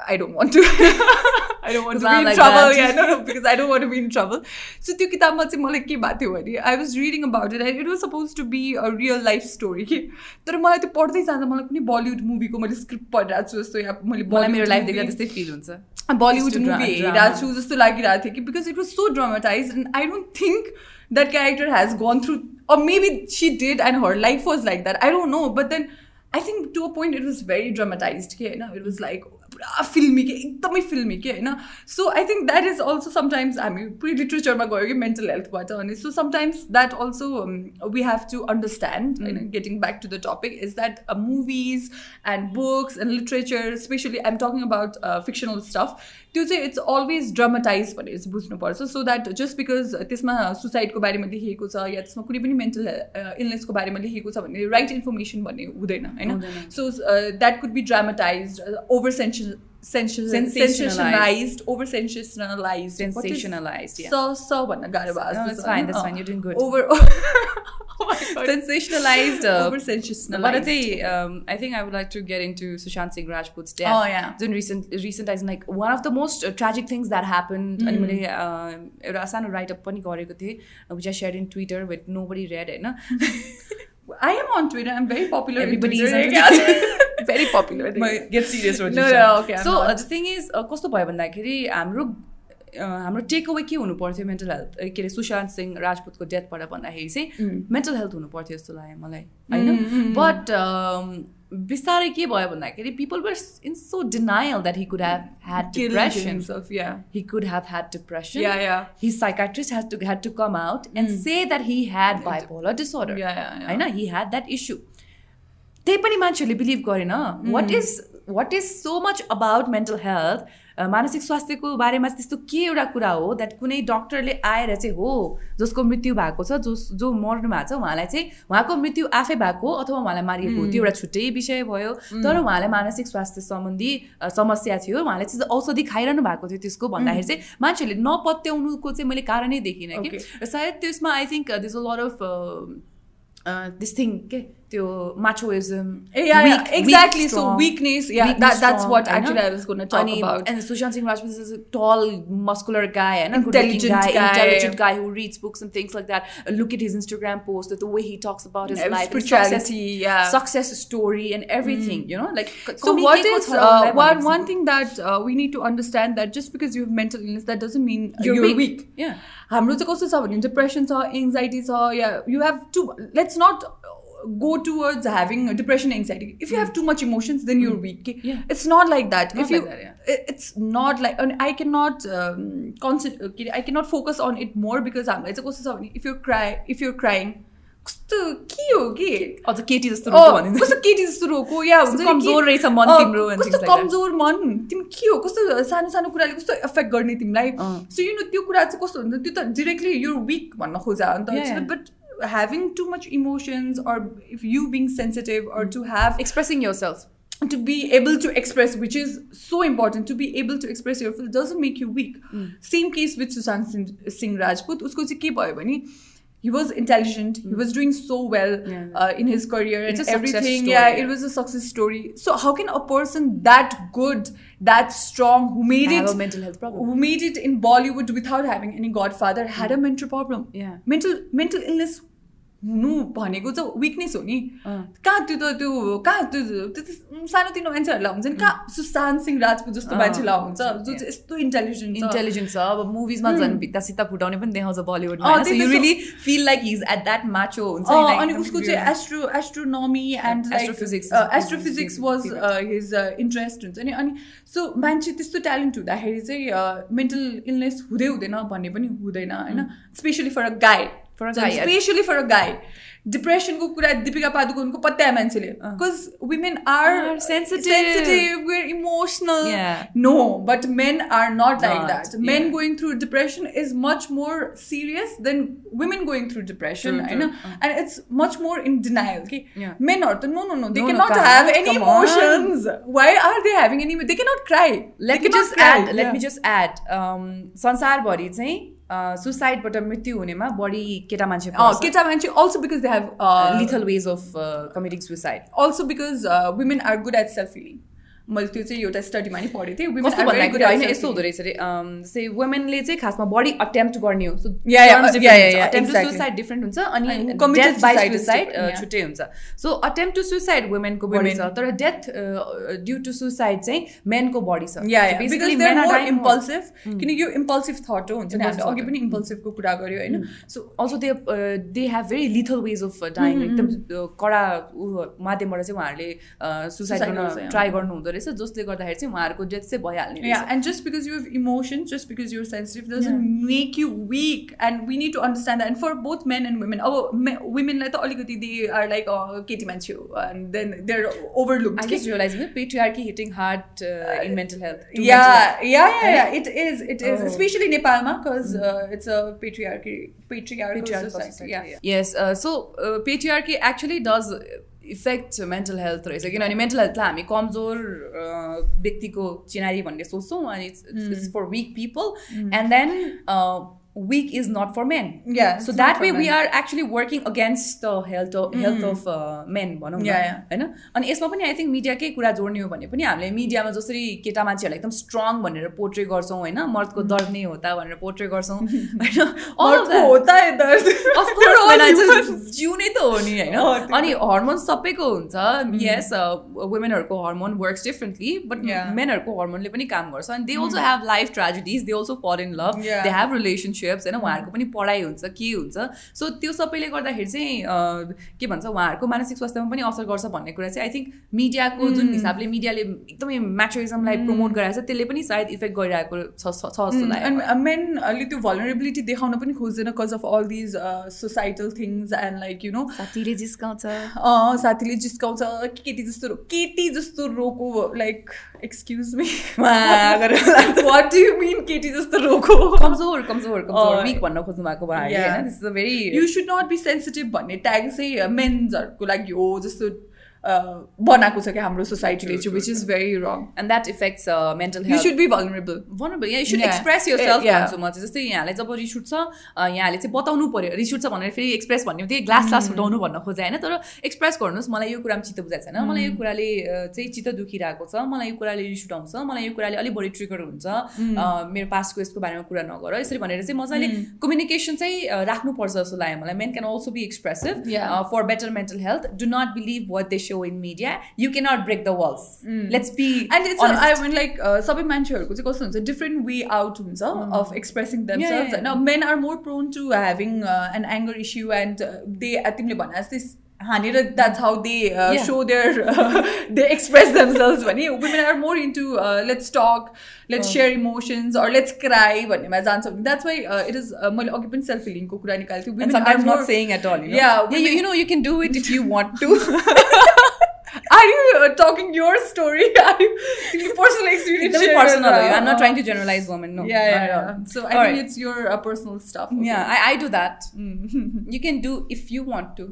I don't want to I don't want to Sound be in like trouble that. या no because I don't want to be in trouble so त्यो किताबमा चाहिँ मलाई के भएको थियो भने I was reading about it and it was suppose to be a real life story कि तर मलाई त्यो पढ्दै जाँदा मलाई कुनै बलिउड मुभीको मैले स्क्रिप्ट पढिरहेको छु जस्तो या मैले मलाई मेरो Bollywood लाइफ देख्दा movie- त्यस्तै फिल हुन्छ Bollywood Just to dra- movie drama. हेरिरहेको छु जस्तो लागिरहेको थियो कि because it was so dramatize and I don't think that character has gone through or maybe she did and her life was like that i don't know but then i think to a point it was very dramatized के होइन it was like पुरा फिल्मी के एकदमै फिल्मी के होइन so I think that is also sometimes हामी पुरै लिट्रेचरमा गयो कि मेन्टल हेल्थबाट अनि so sometimes that also we have to understand होइन getting back to the topic is that movies and books and literature specially आइम टकिङ अबाउट फिक्सनल स्टफ त्यो चाहिँ इट्स अलवेज ड्रामाटाइज भनेर चाहिँ बुझ्नुपर्छ सो द्याट जस्ट बिकज त्यसमा सुसाइडको बारेमा लेखिएको छ या त्यसमा कुनै पनि मेन्टल इलनेसको बारेमा लेखिएको छ भने राइट इन्फर्मेसन भन्ने हुँदैन होइन। So that could be dramatize over sensation sensationalise over sensationalise Sensationalized, yeah. स स भन्न गाह्रो No, भएको that's fine, that's fine, you're doing good. Over (laughs) sensationalized uh, over But sensationalise say, um, I think I would like to get into Sushant Singh Rajput's death. Oh, yeah. Then recent, recent as in like one of the most uh, tragic things that happened. अनि मैले uh, एउटा सानो write up पनि गरेको थिएँ विच I share in Twitter with no buddy red होइन (laughs) I am on Twitter. I'm very popular. on Everybody is (laughs) Twitter. on Twitter. (laughs) Very popular. Get serious, No, Rojisha. no, Okay, I'm so not. uh, the thing is uh, कस्तो भयो भन्दाखेरि हाम्रो uh, हाम्रो take away के हुनु पर्थ्यो mental health के अरे सुशान्त सिंह राजपुतको डेथबाट भन्दाखेरि चाहिँ मेन्टल हेल्थ हुनु पर्थ्यो जस्तो लाग्यो मलाई होइन बट बिस्तारै के भयो भन्दाखेरि people were in so denial that he could have had Killed depression himself, yeah. he could have had depression. Yeah, yeah. His psychiatrist had to had to come out and say that he had bipolar disorder. Yeah, yeah, yeah. होइन he had that issue. त्यही पनि मान्छेहरूले believe गरेन what is what is so much about mental health मानसिक स्वास्थ्यको बारेमा चाहिँ त्यस्तो के एउटा कुरा हो द्याट कुनै डक्टरले आएर चाहिँ हो जसको मृत्यु भएको छ जो जो मर्नु भएको छ उहाँलाई चाहिँ उहाँको मृत्यु आफै भएको अथवा उहाँलाई मारिएको त्यो एउटा छुट्टै विषय भयो। तर उहाँलाई मानसिक स्वास्थ्य सम्बन्धी समस्या थियो उहाँले चाहिँ औषधि खाइरहनु भएको थियो त्यसको भन्दाखेरि चाहिँ मान्छेहरूले नपत्याउनुको चाहिँ मैले कारणै देखिनँ कि. र सायद त्यसमा आई think this a lot of this thing के? त्यो माचोइजम Yeah, yeah, exactly. So weakness, yeah, that- that's what actually I was gonna talk about. And Sushant Singh Rajput is a tall, muscular guy, and a Intelligent guy, guy. intelligent guy who reads books and things like that. Uh, Look at his Instagram post, the way he talks about his Yeah, life, and spirituality, success, yeah. success story, and everything. You know, like So what communique is ko uh, chhara one lai one thing that uh, we need to understand that just because you have mental illness that doesn't mean uh, You're you're, weak. weak. Yeah. हाम्रो चाहिँ कस्तो छ भने depression छ anxiety छ या यु have to let's not go towards having depression anxiety if you have too much emotions then you're weak Yeah. it's not like that Not if you like that, yeah. it- it's not like and i cannot um, concent- okay, i cannot focus on it more because हामीलाई चाहिँ कस्तो छ भने if you're cry if you're crying कस्तो के हो के अझ केटी जस्तो अँ, रोको भनिन्छ। कस्तो केटी जस्तो रोको या कस्तो हुन्छ नि कमजोर के- रहेछ मन अँ, तिम्रो and कस्तो things like that. कमजोर मन तिमी के हो कस्तो सानो सानो कुराले कस्तो एफेक्ट गर्ने तिमीलाई अँ। सो यु नो त्यो कुरा चाहिँ कस्तो हुन्छ त्यो त डिरेक्टली युर विक भन्न खोजा Yeah, अन्त yeah. But having too much emotions or if you being sensitive or to have expressing yourself to be able to express which is so important to be able to express your doesn't make you weak mm. same case with Sushant singh rajput usko ke bhayo bani he was intelligent he was doing so well Yeah. uh, in his career and everything yeah yeah. it was a success story so how can a person that good that strong who made Have it a mental health problem. who made it in Bollywood without having any godfather had a mental problem Yeah. mental mental illness हुनु भनेको चाहिँ weakness हो नि। कहाँ त्यो त त्यो कहाँ त्यो त्यो सानोतिनो मान्छेहरूलाई हुन्छ नि कहाँ सुशान्त सिंह राजपूत जस्तो। मान्छेलाई हुन्छ जो चाहिँ यस्तो इन्टेलिजेन्ट इन्टेलिजेन्ट छ। अब मुभिजमा झन् भित्ता सित्ता फुटाउने पनि देखाउँछ बलिउडमा really feel like he's at that macho हुन्छ अनि उसको. चाहिँ astro astronomy and is- astrophysics was his interest हुन्छ नि अनि सो मान्छे त्यस्तो ट्यालेन्ट हुँदाखेरि चाहिँ मेन्टल इलनेस हुँदै हुँदैन भन्ने पनि हुँदैन होइन? स्पेसली फर अ गाई For a guy, yeah. Specially फर अ गाई डिप्रेसनको कुरा दिपिका पादुकोनको पत्याए मान्छेले because women are Are sensitive. sensitive we're emotional Yeah. no but men are not like Not, that men yeah. going through depression is much more serious than women going through depression True, I know true. and it's much more in denial okay Yeah. men are the, no no no they No, no, cannot come have on, any come on. emotions why are they having any they cannot cry let They me cannot just cry. add let Yeah. me just add um, संसारभरि चाहिँ सुसाइडबाट मृत्यु हुनेमा बढी केटा मान्छे केटा मान्छे also because they have lethal ways of committing suicide also because women are good at self feeling मैले त्यो चाहिँ एउटा स्टडीमा नि पढेको थिएँ होइन यस्तो हुँदो. रहेछ अरे जस्तै वुमेनले चाहिँ खासमा बढी अटेम्प्ट गर्ने हो exactly. सुसाइड डिफ्रेन्ट हुन्छ अनि बाई सुसाइड yeah. छुट्टै हुन्छ सो अटेम्प्ट टु सुसाइड वुमेनको बढी Women. छ तर डेथ ड्यु टु सुसाइड चाहिँ मेनको बढी छ more. impulsive. किनकि यो इम्पल्सिभ थट हो हुन्छ नि Impulsive हामीले अघि. पनि इम्पल्सिभको कुरा गऱ्यो होइन so also they they have very lethal ways of dying एकदम uh, कडा माध्यमबाट चाहिँ उहाँहरूले सुसाइड Suicide गर्न. ट्राई गर्नु हुँदो रहेछ जसले गर्दाखेरि चाहिँ उहाँहरूको डेथ चाहिँ भइहाल्ने Yeah, रहेछ and just because you have emotions, just because you're sensitive, doesn't make you weak. And we need to understand that. And for both men and women, oh, me, women like the they are like oh, Katie Manchu, and then they're overlooked. I just realizing that patriarchy hitting hard uh, in mental health. to mental health. yeah, yeah, yeah, yeah. It is. It is, Oh. especially Nepalma, because effect mental health रहेछ किनभने mental हेल्थलाई हामी कमजोर व्यक्तिको चिनारी भन्ने सोच्छौँ अनि it's for weak people and then week is not for men Yeah, so it's that not for way we men. are actually working against the health of health of uh, men भनौँ न Yeah, yeah. होइन अनि यसमा पनि I think मिडियाकै कुरा जोड्ने हो भने पनि हामीले मिडियामा जसरी केटा मान्छेहरूलाई एकदम स्ट्रङ भनेर पोर्ट्रे गर्छौँ होइन मर्दको दर्द नै होता भनेर पोर्ट्रे गर्छौँ होइन All of मर्दको that. होता है दर्द Of course, All when I just- humans. जिउ नै त हो नि होइन अँ, त्यो अनि हर्मोन सबैको हुन्छ यस वुमेनहरूको hormone works differently but Yeah. मेनहरूको हर्मोनले पनि काम गर्छ अनि they also have life tragedies they also फल इन लभ Yeah. दे हेभ रिलेसनसिप्स होइन उहाँहरूको पनि पढाइ हुन्छ के हुन्छ? सो त्यो सबैले गर्दाखेरि चाहिँ के भन्छ उहाँहरूको मानसिक स्वास्थ्यमा पनि असर गर्छ भन्ने कुरा चाहिँ आई थिङ्क मिडियाको जुन हिसाबले मिडियाले एकदमै म्याचरिजमलाई प्रमोट गराएको छ त्यसले पनि सायद इफेक्ट गरिरहेको छ जस्तो लाग्यो। एन्ड मेनले त्यो भलरेबिलिटी देखाउन पनि खोज्दैन cause of all these societal things and like you know साथीले जिस्काउँछ। साथीले जिस्काउँछ कि केटी जस्तो केटी जस्तो रोको like excuse me what do mean केटी जस्तो रोको कमजोर कमजोर कमजोर। विक भन्न खोज्नु भएको Yeah. होइन this is a very you should not be sensitive भन्ने ट्याग चाहिँ मेन्सहरूको लागि हो जस्तो बनाएको छ क्या हाम्रो सोसाइटीले चाहिँ विच इज भेरी रङ and that affects uh, mental you. Should be vulnerable. Yeah you should Yeah. express yourself Yeah. भन्छु म चाहिँ जस्तै यहाँलाई जब रिस उठ्छ यहाँले चाहिँ बताउनु पर्यो। रिस उठ्छ भनेर फेरि एक्सप्रेस भन्ने त्यही ग्लास ग्लास फुटाउनु भन्न खोजे होइन? तर एक्सप्रेस गर्नुहोस् मलाई यो कुरामा चित्त बुझाएको छैन। मलाई यो कुराले अ, चाहिँ चित्त दुखिरहेको छ। मलाई यो कुराले रिस उठाउँछ मलाई यो कुराले अलिक बढी ट्रिगर हुन्छ। अ, मेरो पास्टको यसको बारेमा कुरा नगर। यसरी भनेर चाहिँ मजाले कम्युनिकेसन चाहिँ अ, राख्नुपर्छ जस्तो लाग्यो मलाई। Men can also be expressive. For better mental health do not believe what they so in media you cannot break the Waals let's be and it's I mean like सबै मान्छेहरूको चाहिँ कस्तो हुन्छ डिफ्रेन्ट वे आउट हुन्छ of expressing themselves yeah, होइन men are more prone to having N anger issue and they तिमीले भने जस्तै Honey, that's how they uh, yeah. show their, uh, (laughs) they express themselves. when women are more into uh, let's talk, let's share emotions, or let's cry. That's why uh, it is uh, more occupant self feeling ko kura sometimes not saying at all. You know? Yeah, yeah, you, you know you can do it if you want to. (laughs) Are you uh, talking your story? (laughs) Are you your personal experience? It's very share, personal. uh, I'm not trying to generalize women. No. Yeah, not yeah, at all. yeah. So I All think right. it's your uh, personal stuff. okay. Yeah, I, I do that. (laughs) You can do if you want to.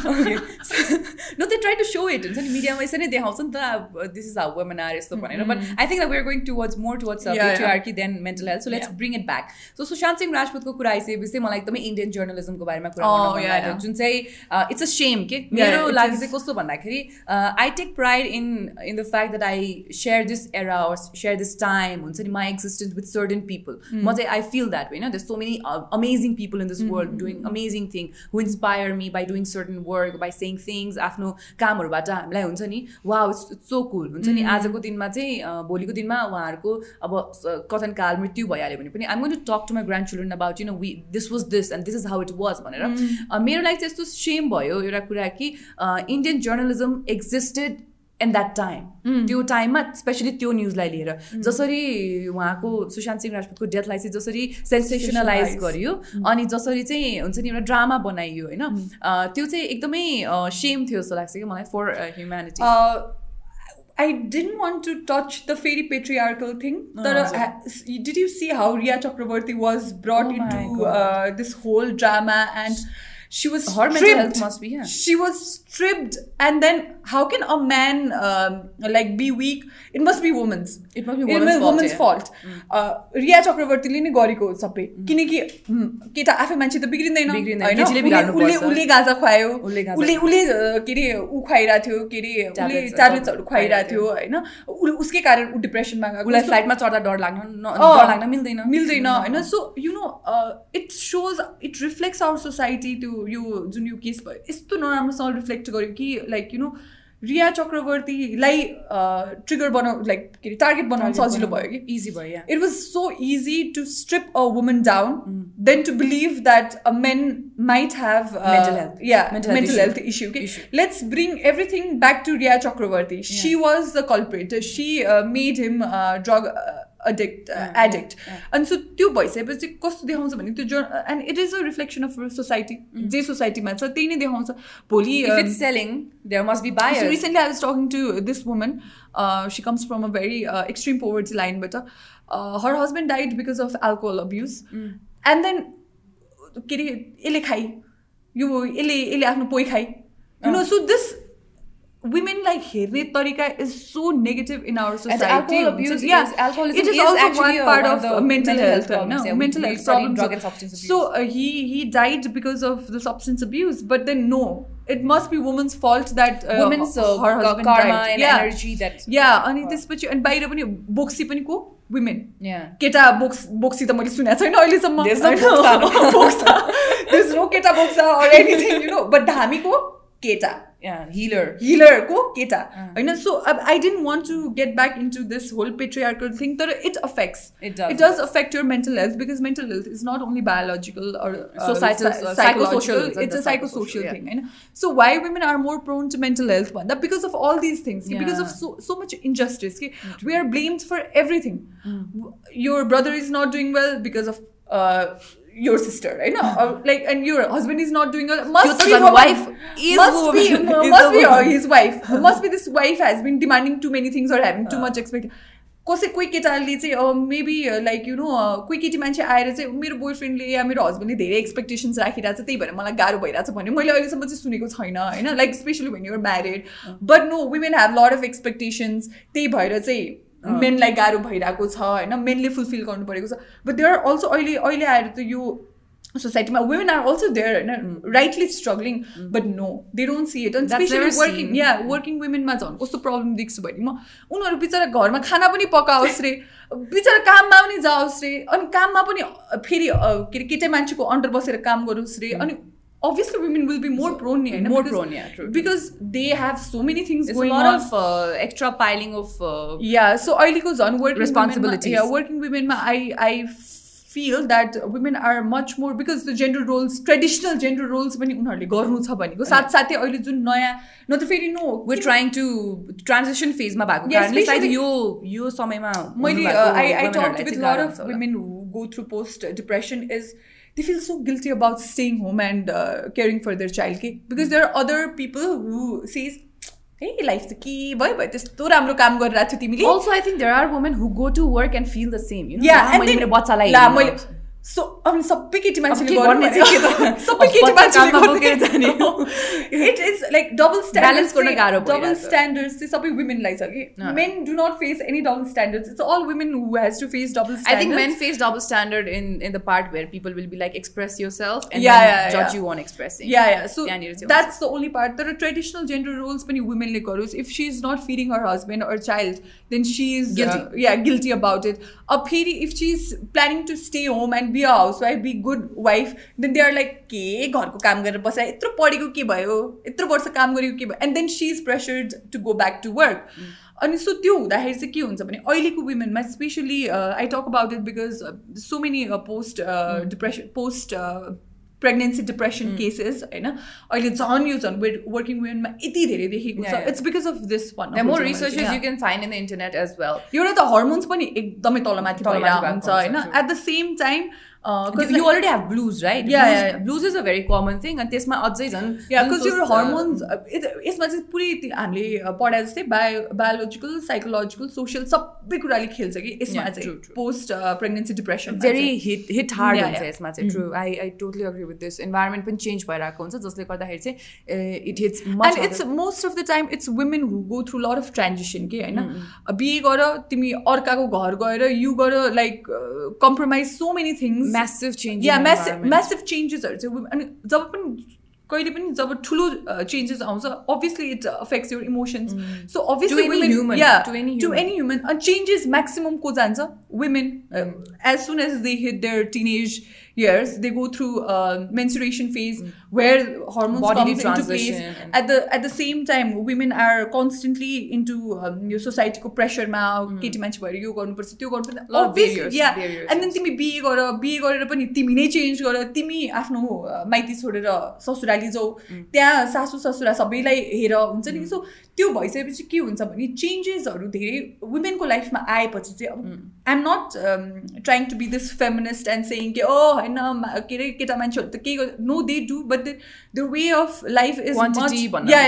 (laughs) Okay. So- no, they try to show it. हुन्छ नि मिडियामा यसरी नै देखाउँछ नि त this is how women are यस्तो भनेर but I think we are going towards more towards Yeah, yeah. Patriarchy then mental health so let's Yeah. Bring it back सो सुशान्त सिंह राजपूतको कुरा आइसकेपछि चाहिँ मलाई एकदमै इन्डियन जर्नलिजमको बारेमा कुरा Oh, गर्न मन yeah, लाग्यो yeah. जुन चाहिँ इट्स अ सेम के Yeah, मेरो it लागि is. चाहिँ कस्तो भन्दाखेरि I take pride in in the fact that I share this era share this time हुन्छ नि my existence with certain people म चाहिँ आई फिल द्याट होइन there's so many amazing people in this world doing amazing thing who inspire me by doing certain work by saying things आफ्नो कामहरूबाट हामीलाई हुन्छ नि वा इट्स सो कुल हुन्छ नि आजको दिनमा चाहिँ भोलिको दिनमा उहाँहरूको अब कथनकाल मृत्यु भइहाल्यो भने पनि I'm going to talk to my grandchildren about you know we this was this and this is how it was भनेर अ, मेरो लागि चाहिँ यस्तो सेम भयो एउटा कुरा कि Indian journalism existed in that time त्यो टाइममा स्पेसली त्यो न्युजलाई लिएर। जसरी उहाँको सुशान्त सिंह राजपूतको डेथलाई चाहिँ जसरी सेन्सेसनलाइज गरियो अनि जसरी चाहिँ हुन्छ नि एउटा ड्रामा बनाइयो होइन? त्यो चाहिँ एकदमै सेम थियो जस्तो लाग्छ कि मलाई for humanity I didn't want to touch the फेरि पेट्रिआर्कल थिङ तर did you see how Rhea Chakraborty was brought in this whole drama and she was her mental health must be she was stripped and then how can a man um, like be weak? It must be woman's. It must be woman's must- fault, woman's yeah. fault. Rhea चक्रवर्तीले नै गरेको सबै किनकि केटा आफै मान्छे त बिग्रिँदैन उसले- उसले गाजा खुवायो उसले उसले के अरे ऊ खुवाइरहेको थियो के अरे उसले ट्याब्लेट्सहरू खुवाइरहेको थियो होइन उसकै कारण ऊ डिप्रेसनमा गएको उसलाई फ्लाइटमा चढ्दा डर लाग्न लाग्न मिल्दैन मिल्दैन होइन so you know it shows it reflects our society त्यो यो जुन यो केस भयो यस्तो नराम्रोसँग रिफ्लेक्ट गर्यो कि लाइक यु नो रिया चक्रवर्तीलाई ट्रिगर बनाउ लाइक के अरे टार्गेट बनाउनु सजिलो भयो कि इजी भयो या it was so easy to strip a woman down than to believe that a men might have uh, Mental health. yeah Mental mental, health health, issue, okay? Issue. let's bring everything back to Riya Chakravarti she addict addict अनि so त्यो भइसकेपछि कस्तो देखाउँछ भने त्यो जर् and it is a reflection of society जे सोसाइटीमा छ त्यही नै देखाउँछ। भोलि selling there must be by recently I was talking to this woman she comes from a very extreme poverty लाइनबाट her husband died because of alcohol abuse and then के अरे यसले खाइ यो यसले यसले आफ्नो पोइ खाइ यु नो सो दिस womenलाई हेर्ने तरिका is so negative in our society so he he died because of the substance abuse but then no it must be woman's fault that yeah अनि त्यसपछि अनि बाहिर पनि बोक्सी पनि को वुमेन केटा बोक्स बोक्सी त मैले सुनेको छैन अहिलेसम्म केटा बोक्सा बट धामीको केटा yeah healer हिलरको केटा अँ. होइन सो अब I don't want to get back into this whole patriarchal thing तर it affects It does. It does affect your mental health because mental health is not only biological or uh, Societal- psy- uh, psychological psychosocial, it's it's the a psychosocial psychosocial, yeah. thing होइन so why women are more prone to mental health भन्दा because of all these things because of Yeah. so, so much injustice कि we are blamed for everything Mm. your brother is not doing well because of uh, your sister होइन like and your husband is not doing must be wife must be must be his wife must be this wife has been demanding too many things or having too much expect कसै कोही केटाले चाहिँ maybe like you know कोही केटी मान्छे आएर चाहिँ मेरो बोय फ्रेन्डले या मेरो हस्बेन्डले धेरै एक्सपेक्टेसन्स राखिरहेको छ त्यही भएर मलाई गाह्रो भइरहेको छ भने मैले अहिलेसम्म चाहिँ सुनेको छैन होइन? Like especially when you're married but no women have lot of expectations त्यही भएर चाहिँ मेनलाई गाह्रो भइरहेको छ होइन? मेनले फुलफिल गर्नु परेको छ। बट दे आर अल्सो अहिले अहिले आएर त यो सोसाइटीमा वुमेन आर अल्सो देयर होइन? Rightly struggling but no they don't see it especially working. Yeah working वुमेनमा झन् कस्तो प्रब्लम देख्छु भने म उनीहरू बिचरा घरमा खाना पनि पकाओस् रे (laughs) बिचरा काममा पनि जाओस् रे अनि काममा पनि फेरि के अरे केटै मान्छेको अन्डर बसेर काम गरोस् रे अनि obviously women will be more prone नि होइन More because- prone, yeah, true, true. because they have so many things It's a going lot on of uh, extra piling of uh, yeah so अहिलेको झन् working Responsibilities. yeah working womenमा I I feel that women are much more because the gender roles traditional gender roles पनि उनीहरूले गर्नु छ भनेको साथसाथै अहिले जुन नयाँ न त फेरि no we're trying to transition phase मा भएको Yeah, कारणले सायद especially- यो यो समयमा मैले हुनुभएको आई आई women टक हरूलाई विथ चाहिँ लट गाह्रो अफ हुन्छ होला। women who go through post depression is they feel so guilty about staying home and uh, caring for their child के because there are other people who says hey life त के भयो भयो त्यस्तो राम्रो काम गरिरहेको थियो तिमीले Also, I think there are women who go to work and feel the same. You know, Yeah, La, and मैले then- मेरो बच्चालाई ला, हेर्नु मैले आउँछ। सो अनि सबै केटी मान्छेले के गर्नु गर्ने चाहिँ के भनेको। त? सबै अब केटी बच्चा मान्छेले काममा बोकेर जाने हो। It is like double Balance गर्न गाह्रो डबल भइरहेछ। स्ट्यान्डर्ड्स चाहिँ सबै वुमेनलाई छ कि अँ। Main do not face any double standards it's all women who has to face double I think men face double standard in in the part where people will be like express yourself and Yeah, then yeah, judge yeah. you on expressing. Yeah, yeah. So त्यहाँनिर चाहिँ that's the only part. There are traditional gender roles पनि womenले गरोस् if she is not feeding her husband or child then she is Guilty. uh, yeah guilty about it. अब फेरि if she is planning to stay home and be a housewife, be good wife, then they are like के घरको काम गरेर बसा यत्रो पढेको के भयो? यत्रो वर्ष काम गरेको के भयो? And then she is pressured to go back to work. अनि सो त्यो हुँदाखेरि चाहिँ के हुन्छ भने अहिलेको वुमेनमा especially I talk about it because so many post depression post pregnancy depression cases होइन अहिले झन् यो झन् वर्किङ वुमेनमा यति धेरै देखेको Yeah, छ yeah. It's because of this There are more researches you can find in the internet as well. एउटा त hormones पनि एकदमै तलमाथि तलमाथि भइरहेको भएको हुन्छ हुन्छ, होइन true. Eight the same time you already have blues, right? Yeah, blues, yeah, yeah. blues is a very common thing and त्यसमा अझै झन् या जुन बिकज सोच, यो uh, हर्मोन्स यसमा चाहिँ पुरै ती- हामीले uh, पढाए जस्तै बायो बायोलोजिकल साइकोलोजिकल सोसियल सबै कुराले खेल्छ कि यसमा Yeah, चाहिँ true, true. Post pregnancy depression very hit hit hard Yeah, हुन्छ yeah. यसमा चाहिँ true I I totally agree with this environment पनि चेन्ज भइरहेको हुन्छ जसले गर्दाखेरि चाहिँ it hits and it's most of the time it's women who go through lot of transaction कि होइन बिहे गर तिमी अर्काको घर गएर यु गर लाइक कम्प्रोमाइज सो मेनी थिङ्स Massive change या म्यासिभ म्यासिभ चेन्जेसहरू चाहिँ अनि जब पनि कहिले पनि जब ठुलो चेन्जेस आउँछ obviously it affects your emotions so To obviously any human, yeah to any to human. Any human अनि चेन्जेस म्याक्सिमम को जान्छ women as soon as they hit their teenage years they go through uh, menstruation phase where hormones Bodily comes into place transition and- at the at the same time women are constantly into um, यो सोसाइटीको प्रेसरमा केटी मान्छे भएर यो गर्नुपर्छ त्यो Lot of गर्नुपर्छ barriers, या barriers एन्ड देन तिमी बिहे गर बिहे गरेर पनि तिमी नै चेन्ज गर तिमी आफ्नो अ, माइती छोडेर ससुराली जाऊ त्यहाँ सासु ससुरा सबैलाई हेर हुन्छ नि सो त्यो भइसकेपछि के हुन्छ भने चेन्जेसहरू धेरै वुमेनको लाइफमा आएपछि चाहिँ अब I'm not trying to be this feminist and saying कि ओ होइन मा- के अरे केटा मान्छेहरू त केही no they do but the way of life is yeah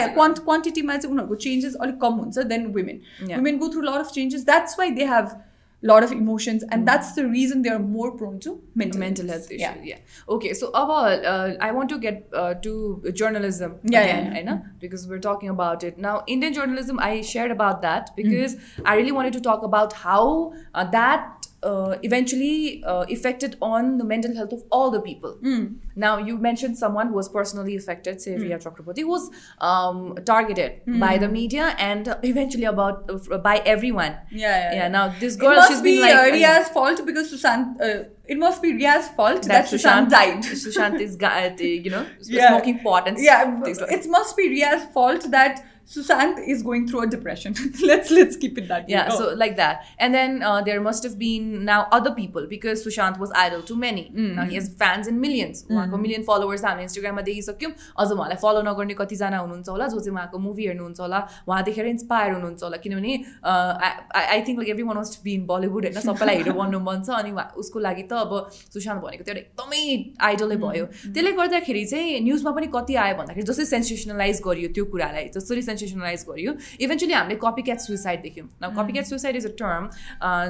क्वान्टिटीमा चाहिँ उनीहरूको चेन्जेस अलिक कम हुन्छ than women. Women go through lot of changes that's why they have lot of emotions and that's the reason they are more prone to mental, mental health issues yeah, okay so about uh, i want to get uh, to journalism Yeah, again yeah, know because we're talking about it. Now indian journalism i shared about that because i really wanted to talk about how uh, that uh, eventually uh, affected on the mental health of all the people now you mentioned someone who was personally affected say Rhea Chakraborty was um, targeted by the media and eventually about uh, by everyone Yeah, yeah, yeah now this girl, It must she's be been like uh, Rhea's fault because Sushant. Uh, it must be Rhea's fault that, Sushant, died. (laughs) Sushant is, uh, you know, Yeah. smoking pot and yeah, things like it must be Rhea's fault that Sushant is going through a depression. (laughs) let's let's keep it that way. Yeah, Oh. so like that. And then uh, there must have been now other people because Sushant was idol to many. Now he has fans in millions. उहाँको million followers हामीले इन्स्टाग्राममा देखिसक्यौँ अझ उहाँलाई फलो नगर्ने कतिजना हुनुहुन्छ होला जो चाहिँ उहाँको मुभी हेर्नुहुन्छ होला उहाँ देखेर इन्सपायर हुनुहुन्छ होला किनभने I think like every one was be in Bollywood होइन सबैलाई हिरो बन्नु मन छ अनि उहाँ- उसको लागि त अब सुशान्त भनेको त्यो एउटा एकदमै आइडलै भयो त्यसले गर्दाखेरि चाहिँ न्युजमा पनि कति आयो भन्दाखेरि जस्तै सेन्सेसनलाइज गरियो त्यो कुरालाई जसरी sensationalise गरियो इभेन्चुली हामीले कपी क्याट सुइसाइड देख्यौँ न copy cat suicide is a term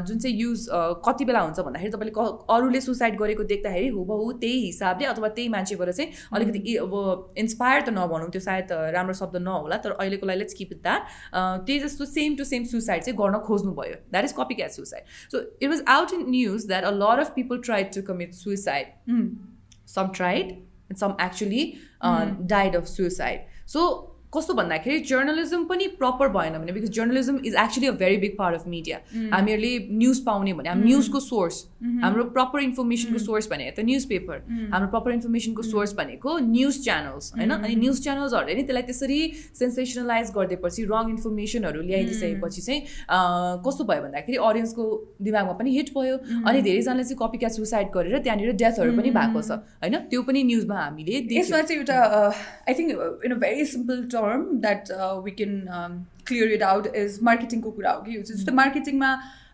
जुन चाहिँ युज कति बेला हुन्छ भन्दाखेरि तपाईँले क- अरूले सुसाइड गरेको देख्दाखेरि हुबहु त्यही हिसाबले अथवा त्यही मान्छेबाट चाहिँ अलिकति इ- अब इन्सपायर त नभनौँ त्यो सायद अ, राम्रो शब्द नहोला तर अहिलेको लागि लेट्स किप इट द्याट त्यही जस्तो सेम टु सेम सुसाइड चाहिँ गर्न खोज्नु भयो. That is copycat suicide so it was out in news that a lot of people tried to commit Hmm. some tried and some actually uh, died of suicide. So कस्तो भन्दाखेरि journalism पनि proper भएन भने because journalism is actually a very big part of media हामीहरूले news पाउने भने हामी न्युजको सोर्स हाम्रो प्रपर इन्फर्मेसनको सोर्स भनेको त न्युज पेपर हाम्रो प्रपर इन्फर्मेसनको सोर्स भनेको न्युज च्यानल्स होइन? अनि न्युज च्यानल्सहरूले नि त्यसलाई त्यसरी सेन्सेसनलाइज गरिदिएपछि रङ इन्फर्मेसनहरू ल्याइदिइसकेपछि चाहिँ अँ, कस्तो भयो भन्दाखेरि अडियन्सको दिमागमा पनि हिट भयो। अनि धेरैजनाले चाहिँ कपी क्याट सुसाइड गरेर त्यहाँनिर डेथहरू पनि भएको छ होइन? त्यो पनि न्युजमा हामीले देख्यौँ। यसमा चाहिँ एउटा I think in a very simple term that we can clear it out is मार्केटिङको कुरा हो कि? जस्तै मार्केटिङमा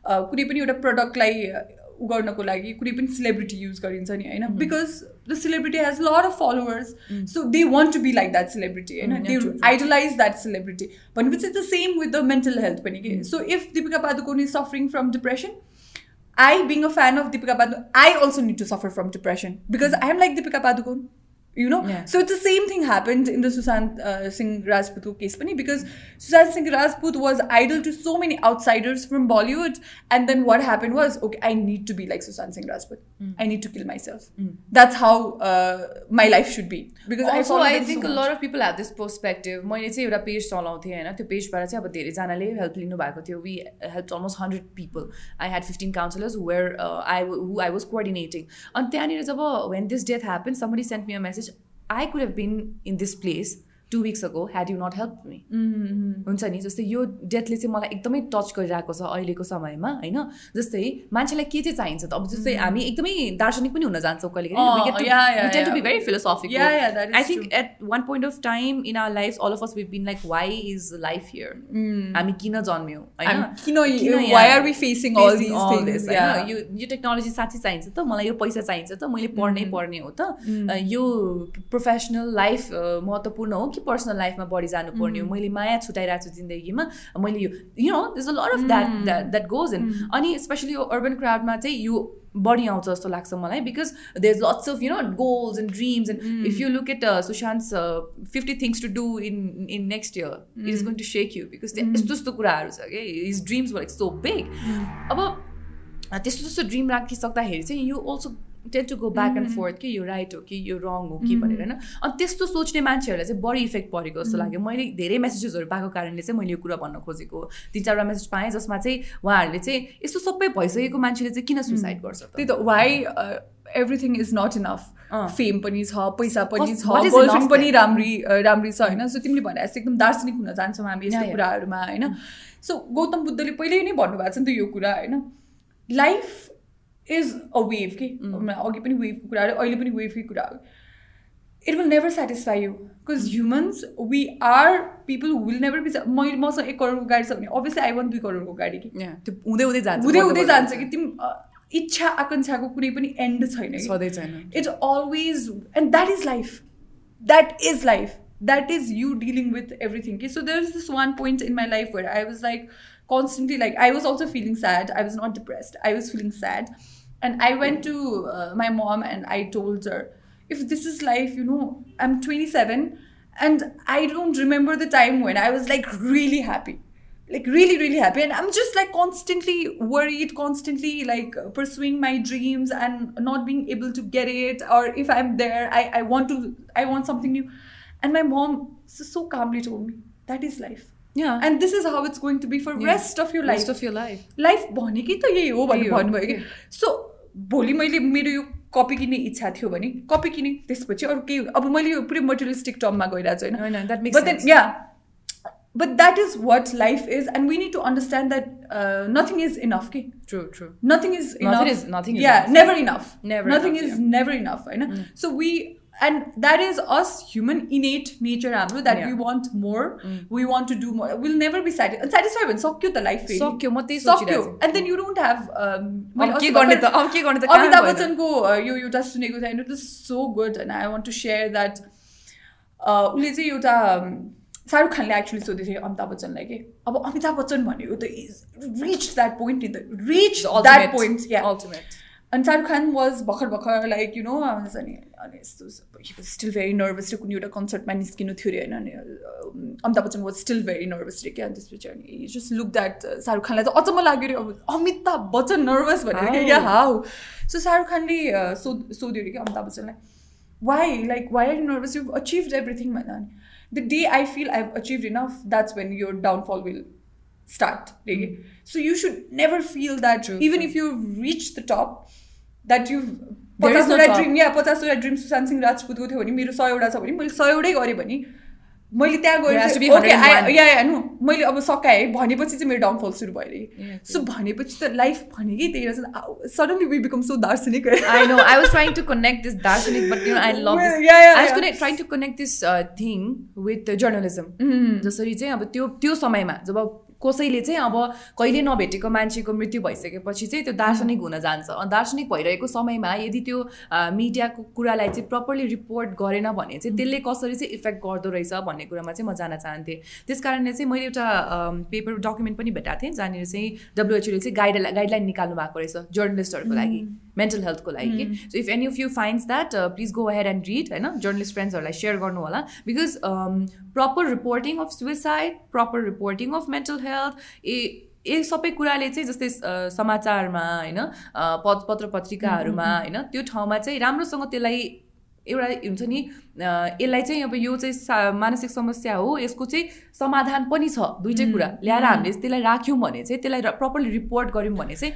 कुनै पनि एउटा प्रडक्टलाई उ गर्नको लागि कुनै पनि सेलिब्रिटी युज गरिन्छ नि होइन? Because the celebrity has lot of followers so they want to be like that celebrity होइन? दे. आइडलाइज द्याट सेलिब्रिटी भनेपछि the same with the mental health पनि कि? So if Deepika Padukone is suffering from depression I, being a fan of Deepika Padukone, I also need to suffer from depression because I am like Deepika Padukone. you know? So it's the same thing happened in the sushant uh, singh rajput case pani because sushant singh rajput was idol to so many outsiders from bollywood and then what happened was okay i need to be like sushant singh rajput. Hmm. I need to kill myself. Hmm. That's how uh, my life should be. Because also i, think a lot of people have this perspective. Maine chai euta page chalaunthe haina tyo page bara chai aba dherai jana le help linu bhayeko thyo we helped almost 100 people. I had 15 counselors where uh, i who i was coordinating. And tyanira jab when this death happened somebody sent me a message I could have been in this place two weeks ago had you not help me हुन्छ नि? जस्तै यो डेथले चाहिँ मलाई एकदमै touch गरिरहेको छ अहिलेको समयमा होइन? जस्तै मान्छेलाई के चाहिँ चाहिन्छ त? अब जस्तै हामी एकदमै दार्शनिक पनि हुन जान्छौँ कहिले philosophic I think at one point of time in our life all of us we been like why is life here हामी किन जन्म्यौँ? होइन? यो टेक्नोलोजी साँच्चै चाहिन्छ त? मलाई यो पैसा चाहिन्छ त? मैले पढ्नै पर्ने हो त? यो प्रोफेसनल लाइफ महत्त्वपूर्ण हो कि पर्सनल लाइफमा बढी जानुपर्ने हो मैले माया छुट्याइरहेको छु जिन्दगीमा। मैले यो यु no this a lot of that that goes in अनि स्पेसली यो अर्बन क्राउडमा चाहिँ यो बढी आउँछ जस्तो लाग्छ मलाई because there is lots of you know goals and dreams and if you look at Sushant fifty things to do in in next year it is going to shake you because यस्तो यस्तो कुराहरू छ कि his dreams were so big अब त्यस्तो त्यस्तो dream राखिसक्दाखेरि चाहिँ you also tend to go back and forth कि यो राइट हो कि यो रङ हो कि भनेर होइन? अनि त्यस्तो सोच्ने मान्छेहरूलाई चाहिँ बढी इफेक्ट परेको जस्तो लाग्यो। मैले धेरै मेसेजेसहरू पाएको कारणले चाहिँ मैले यो कुरा भन्न खोजेको। तिन चारवटा मेसेज पाएँ जसमा चाहिँ उहाँहरूले चाहिँ यस्तो सबै भइसकेको मान्छेले चाहिँ किन सुसाइड गर्छ त? त्यही त why everything is not enough. Fame पनि छ पैसा पनि छ गर्लफ्रेन्ड पनि राम्री राम्री छ होइन? सो तिमीले भने जस्तो एकदम दार्शनिक हुन जान्छौँ हामी यस्तो. कुराहरूमा होइन? सो गौतम बुद्धले पहिल्यै नै भन्नुभएको छ नि त यो कुरा होइन? लाइफ इज अ वेभ कि अघि पनि वेभको कुरा अरे अहिले पनि वेभकै कुरा हो it will never satisfy you because humans we are people will never be मैले मसँग एक करोडको गाडी छ भने अभियसली आई वान दुई करोडको गाडी कि Yeah, त्यो हुँदै हुँदै जान्छ हुँदै हुँदै बढ्दै जान्छ बढ्दै कि तिमी अ, इच्छा आकाङ्क्षाको कुनै पनि एन्ड छैन कि सधैँ छैन it's always and that is life that is life that is you dealing with everything okay? so there's this one point in my life where i was like constantly like I was also feeling sad. I was not depressed. I was feeling sad. and I went to uh, my mom and I told her, if this is life, you know, I'm 27 and I don't remember the time when I was like really happy. Like really, really happy. And I'm just like constantly worried, constantly like pursuing my dreams and not being able to get it. Or if I'm there, I, I want to, I want something new. And my mom so calmly told me, that is life. Yeah. And this is how it's going to be for yeah. rest of your life. Rest of your life. Life bhane ki to yahi. So भोलि मैले मेरो यो कपी किन्ने इच्छा थियो भने कपी किने त्यसपछि अरू केही अब मैले यो पुरै मटेरियलिस्टिक टर्ममा गइरहेको छु होइन? Yeah but that is what life is and we need to understand that nothing is enough कि true true nothing is enough yeah never enough never nothing is never enough होइन so we and that is us human innate nature that we want more. We want to do more. We'll never be satisfied. Satisfied when you the life phase sakyo matai sakyo and then you don't have um ke garne ta ab ke garne ta amitabh bachchan ko yo euta suneko thai no this is so good. And i want to share that uh ule you euta shahrukh khan le actually sodhe thai amitabh bachchan lai ke ab amitabh bachchan bhane yo ta reached that point in the reached that point yeah. Ultimate. And shahrukh khan was bakhar bakhar like you know i was like अनि यस्तो still very nervous त्यो कुनै एउटा कन्सर्टमा निस्किनु थियो अरे होइन अनि अम, Amitabh Bachchan was still very nervous रे क्या अनि त्यसपछि अनि जस्ट लुक द्याट शाहरुख खानलाई त अचम्म लाग्यो अरे अब अमिताभ बच्चन नर्भस भनेर क्या? या हाउ सो शाहरुख खानले सोध सोध्यो अरे कि Amitabh बच्चनलाई why like why are you nervous you achieve everything भन्दा अनि the day I feel I have achieve enough that's when your downfall will start really. so you should never feel that True, even true. if you've reached the top that you've There is no पचासवटा dream या पचासवटा dream Sushant Singh राजपूतको थियो भने मेरो सयवटा छ भने मैले सयवटै गरेँ भने मैले त्यहाँ गएर या हेर्नु मैले अब सकाएँ भनेपछि चाहिँ मेरो डाउनफल सुरु भयो अरे सो भनेपछि त लाइफ भने कि त्यही रहेछ। सडनली वी बिकम सो दार्शनिक I know I was trying to connect this दार्शनिक but you I love I was trying to connect this thing with journalism जसरी चाहिँ अब त्यो त्यो समयमा जब कसैले चाहिँ अब कहिले नभेटेको मान्छेको मृत्यु भइसकेपछि चाहिँ त्यो दार्शनिक हुन जान्छ। अनि दार्शनिक भइरहेको समयमा यदि त्यो मिडियाको कुरालाई चाहिँ प्रपरली रिपोर्ट गरेन भने चाहिँ त्यसले कसरी चाहिँ इफेक्ट गर्दो रहेछ भन्ने कुरामा चाहिँ म जान चाहन्थेँ। त्यस कारणले चाहिँ मैले एउटा पेपर डकुमेन्ट पनि भेटाएको थिएँ जहाँनिर चाहिँ डब्लुएचओले चाहिँ गाइड गाइडलाइन निकाल्नु भएको रहेछ जर्नलिस्टहरूको लागि। मेन्टल हेल्थको लागि कि so if any of you finds that please go ahead and read होइन जर्नलिस्ट फ्रेन्ड्सहरूलाई सेयर गर्नु होला because proper reporting of suicide proper reporting of mental health ए ए सबै कुराले चाहिँ जस्तै समाचारमा होइन पत्र पत्रिकाहरूमा होइन त्यो ठाउँमा चाहिँ राम्रोसँग त्यसलाई एउटा हुन्छ नि यसलाई चाहिँ अब यो चाहिँ मानसिक समस्या हो यसको चाहिँ समाधान पनि छ दुइटै कुरा। ल्याएर हामीले त्यसलाई राख्यौँ भने चाहिँ त्यसलाई प्रपरली रिपोर्ट गऱ्यौँ भने चाहिँ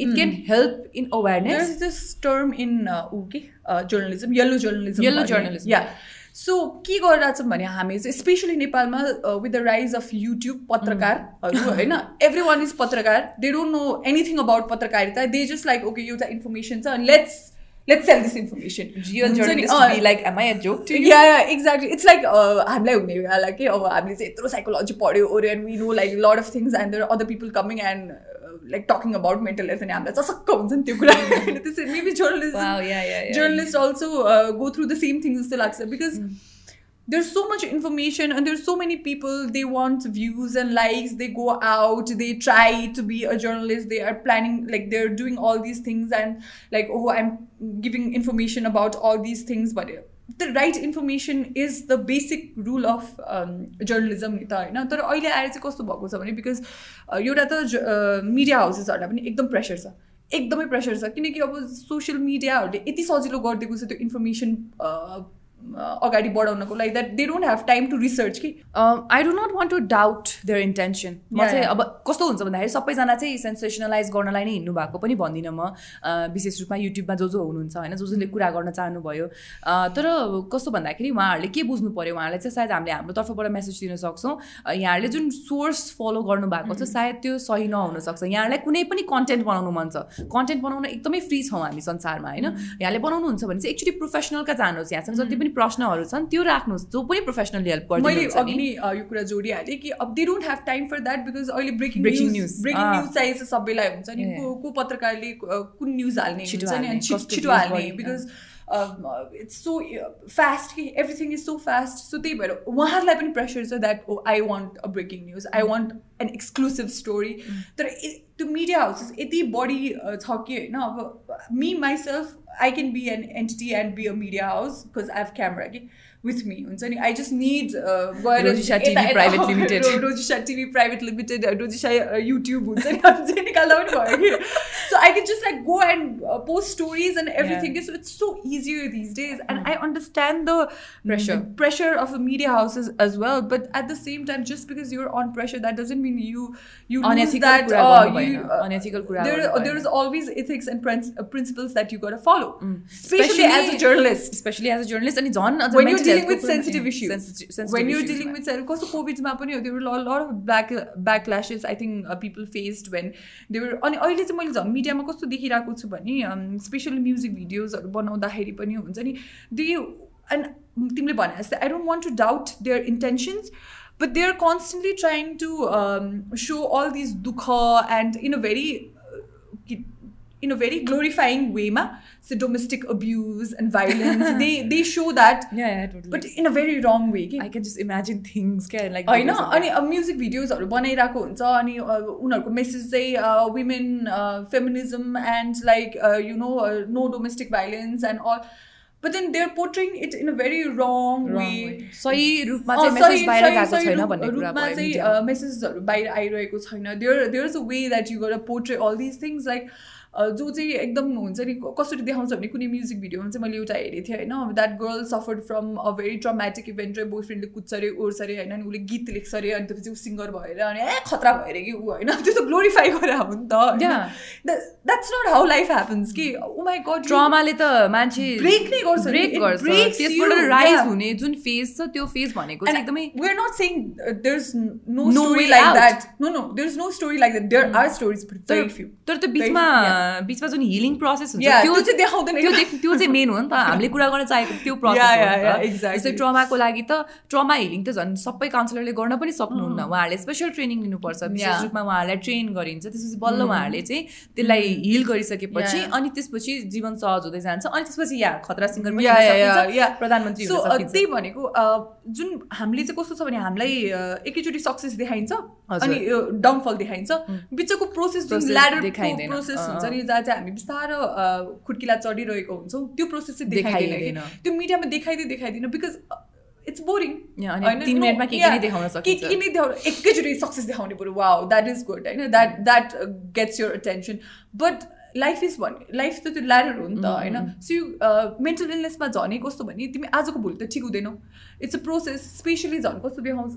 it can help in awareness term in uh, ऊ के? Journalism yellow journalism Yellow journalism, या सो के गरिरहेछौँ भने हामी चाहिँ स्पेसली नेपालमा with the rise of YouTube पत्रकारहरू होइन एभ्री वान इज पत्रकार they don't know anything about पत्रकारिता दे जस्ट लाइक ओके एउटा इन्फर्मेसन छ let's let's cell this information real journalist be like M I a joke to या या exactly it's like हामीलाई हुने बेला के अब हामीले चाहिँ यत्रो साइकोलोजी पढ्यो ओऱ्यो and we know like lot of things and there other people coming and like talking about mental health अनि हामीलाई चसक्क हुन्छ नि त्यो कुरा त्यसरी (laughs) maybe Wow, journalist yeah, yeah, yeah. journalists also uh, go through the same things जस्तो लाग्छ because there's so much information and there's so many people they want views and likes they go out they try to be a journalist they are planning like they're doing all these things and like oh i'm giving information about all these things but the right information is the basic rule of um, journalism नि त होइन तर अहिले आएर चाहिँ कस्तो भएको छ भने बिकज एउटा त मिडिया हाउसेसहरूलाई पनि एकदम प्रेसर छ एकदमै प्रेसर छ किनकि अब सोसियल मिडियाहरूले यति सजिलो गरिदिएको छ त्यो इन्फर्मेसन अगाडि बढाउनको लागि that they don't have time to research कि। I do not want to doubt their intention म चाहिँ. अब कस्तो हुन्छ भन्दाखेरि सबैजना चाहिँ सेन्सेसनलाइज गर्नलाई नै हिँड्नु भएको पनि भन्दिनँ म। विशेष रूपमा युट्युबमा जो जो हुनुहुन्छ होइन जो जसले कुरा गर्न चाहनुभयो। तर कस्तो भन्दाखेरि उहाँहरूले के बुझ्नु पऱ्यो उहाँहरूलाई चाहिँ सायद हामीले हाम्रो तर्फबाट मेसेज दिन सक्छौँ। यहाँहरूले जुन सोर्स फलो गर्नु भएको छ सायद त्यो सही नहुनसक्छ यहाँहरूलाई कुनै पनि कन्टेन्ट बनाउनु मन छ। कन्टेन्ट बनाउन एकदमै फ्री छौँ हामी संसारमा होइन? यहाँले बनाउनुहुन्छ भने चाहिँ एक्चुली प्रोफेसनलका जानुहोस्। यहाँसँग जति पनि प्रश्नहरू छन् त्यो राख्नुहोस् जो पनि प्रोफेसनली हेल्प मैले गरिदिनुहुन्छ अघि नि यो कुरा जोडिहालेँ कि अब they don't have time for that because अहिले breaking Breaking news. Breaking. News चाहिन्छ सबैलाई हुन्छ नि. को को पत्रकारले कुन न्युज हाल्ने छिटो हुन्छ नि छिटो हाल्ने because इट्स सो फास्ट कि everything is so fast so त्यही भएर उहाँहरूलाई पनि प्रेसर छ that O I want a breaking news I want N exclusive story तर त्यो मिडिया हाउसेस यति बढी छ कि होइन अब मी myself I can be N entity end be a media house because I have camera कि विथ मी हुन्छ नि आई जस्ट निड गएर Rojisa TV private limited. Rojisa TV private limited Rojisa YouTube हुन्छ नि अझै निकाल्दा पनि भयो कि so I can just like go and post stories and everything so it's so easier these days and I understand the Pressure. pressure of a media houses as well but at the same time just because you're on pressure that doesn't mean you you lose Unethical that कुरा uh, गर्नु you, भएन. Unethical कुरा there, गर्नु there भएन. is always ethics and prin- uh, principles that you got to follow especially, Especially- as a journalist specially as a journalist अनि झन् अझ when you're mental dealing health with को पनि- sensitive issues sensitive- sensitive when you're issues dealing मा. with sen- कस्तो कोभिडमा पनि there were a lot of back backlashes I think uh, people faced when they were अनि अहिले चाहिँ मैले झन् मिडियामा कस्तो देखिरहेको छु भने स्पेसली म्युजिक भिडियोजहरू बनाउँदाखेरि पनि हुन्छ नि दे एन्ड तिमीले भने जस्तै आई don't want to doubt there intentions but they are constantly trying to so all this दुःख and in a very in a very glorifying way ma so domestic abuse and violence they (laughs) they show that Yeah, yeah, totally. but in a very wrong way कि I can just imagine (laughs) things क्या like होइन videos of अनि music भिडियोजहरू बनाइरहेको हुन्छ अनि अ, उनीहरूको message चाहिँ women feminism end like you no no domestic violence and all but then there पोर्ट्रिङ it in a very रङ wrong वे way. सही रूपमा अँ, चाहिँ मेसेज सही- बाहिर सही- गएको सही छैन रूप- भन्ने कुरा रूपमा भयो चाहिँ media मा। मेसेजेसहरू बाहिर आइरहेको छैन there there is a way that you गर portray all this things like जो चाहिँ एकदम हुन्छ नि कसरी देखाउँछ भने कुनै म्युजिक भिडियोमा चाहिँ मैले एउटा हेरेको थिएँ होइन that girl suffered from a very traumatic event र बोय फ्रेन्डले कुद्छ अरे ओर्छ अरे होइन अनि उसले गीत लेख्छ अरे अनि त्यसपछि ऊ सिङ्गर भएर अनि ए खतरा भएर कि ऊ होइन (laughs) त्यो त ग्लोरिफाई गरेर हो नि. त that's not how life happens कि माई गड ट्रमाले त मान्छे Break नै गर्छ नि. ब्रेक गर्छ त्यसबाट. राइज. हुने जुन फेज छ त्यो फेज भनेको चाहिँ एकदमै not saying uh, there's n- no, No story way like out. that. No, no, there's no story like that. There are stories, but तर त्यो बिचमा. बिचमा जुन हिलिङ प्रोसेस हुन्छ त्यो चाहिँ देखाउँदैन त्यो चाहिँ मेन हो नि त हामीले कुरा गर्न चाहेको त्यो प्रोसेस. जस्तै ट्रमाको लागि त ट्रमा हिलिङ त झन् सबै काउन्सिलरले गर्न पनि सक्नुहुन्न उहाँहरूले स्पेसल ट्रेनिङ लिनुपर्छ. विशेष रूपमा उहाँहरूलाई ट्रेन गरिन्छ त्यसपछि बल्ल उहाँहरूले चाहिँ त्यसलाई हिल गरिसकेपछि Yeah. अनि त्यसपछि जीवन सहज हुँदै जान्छ अनि त्यसपछि या खतरा सिङ्गर. प्रधानमन्त्री सकिन्छ त्यही भनेको जुन हामीले चाहिँ कस्तो छ भने हामीलाई एकैचोटि सक्सेस देखाइन्छ। अनि डाउनफल देखाइन्छ बिचको प्रोसेस जुन ल्याडर देखाइँदैन। प्रोसेस। हुन्छ नि जहाँ चाहिँ हामी बिस्तारो खुड्किला चढिरहेको हुन्छौँ। त्यो प्रोसेस चाहिँ देखाइँदैन। कि। त्यो मिडियामा देखाइदिए देखाइदिन बिकज इट्स बोरिङ अनि के के नै देखाउन एकैचोटि सक्सेस देखाउने पऱ्यो वाउ द्याट इज गुड होइन? That that gets your attention but life is भन् लाइफ त त्यो ल्याडर हो नि त होइन? सो यु मेन्टल इलनेसमा झनै कस्तो भने तिमी आजको भोलि त ठिक हुँदैनौ। इट्स अ प्रोसेस स्पेसली झन् कस्तो देखाउँछ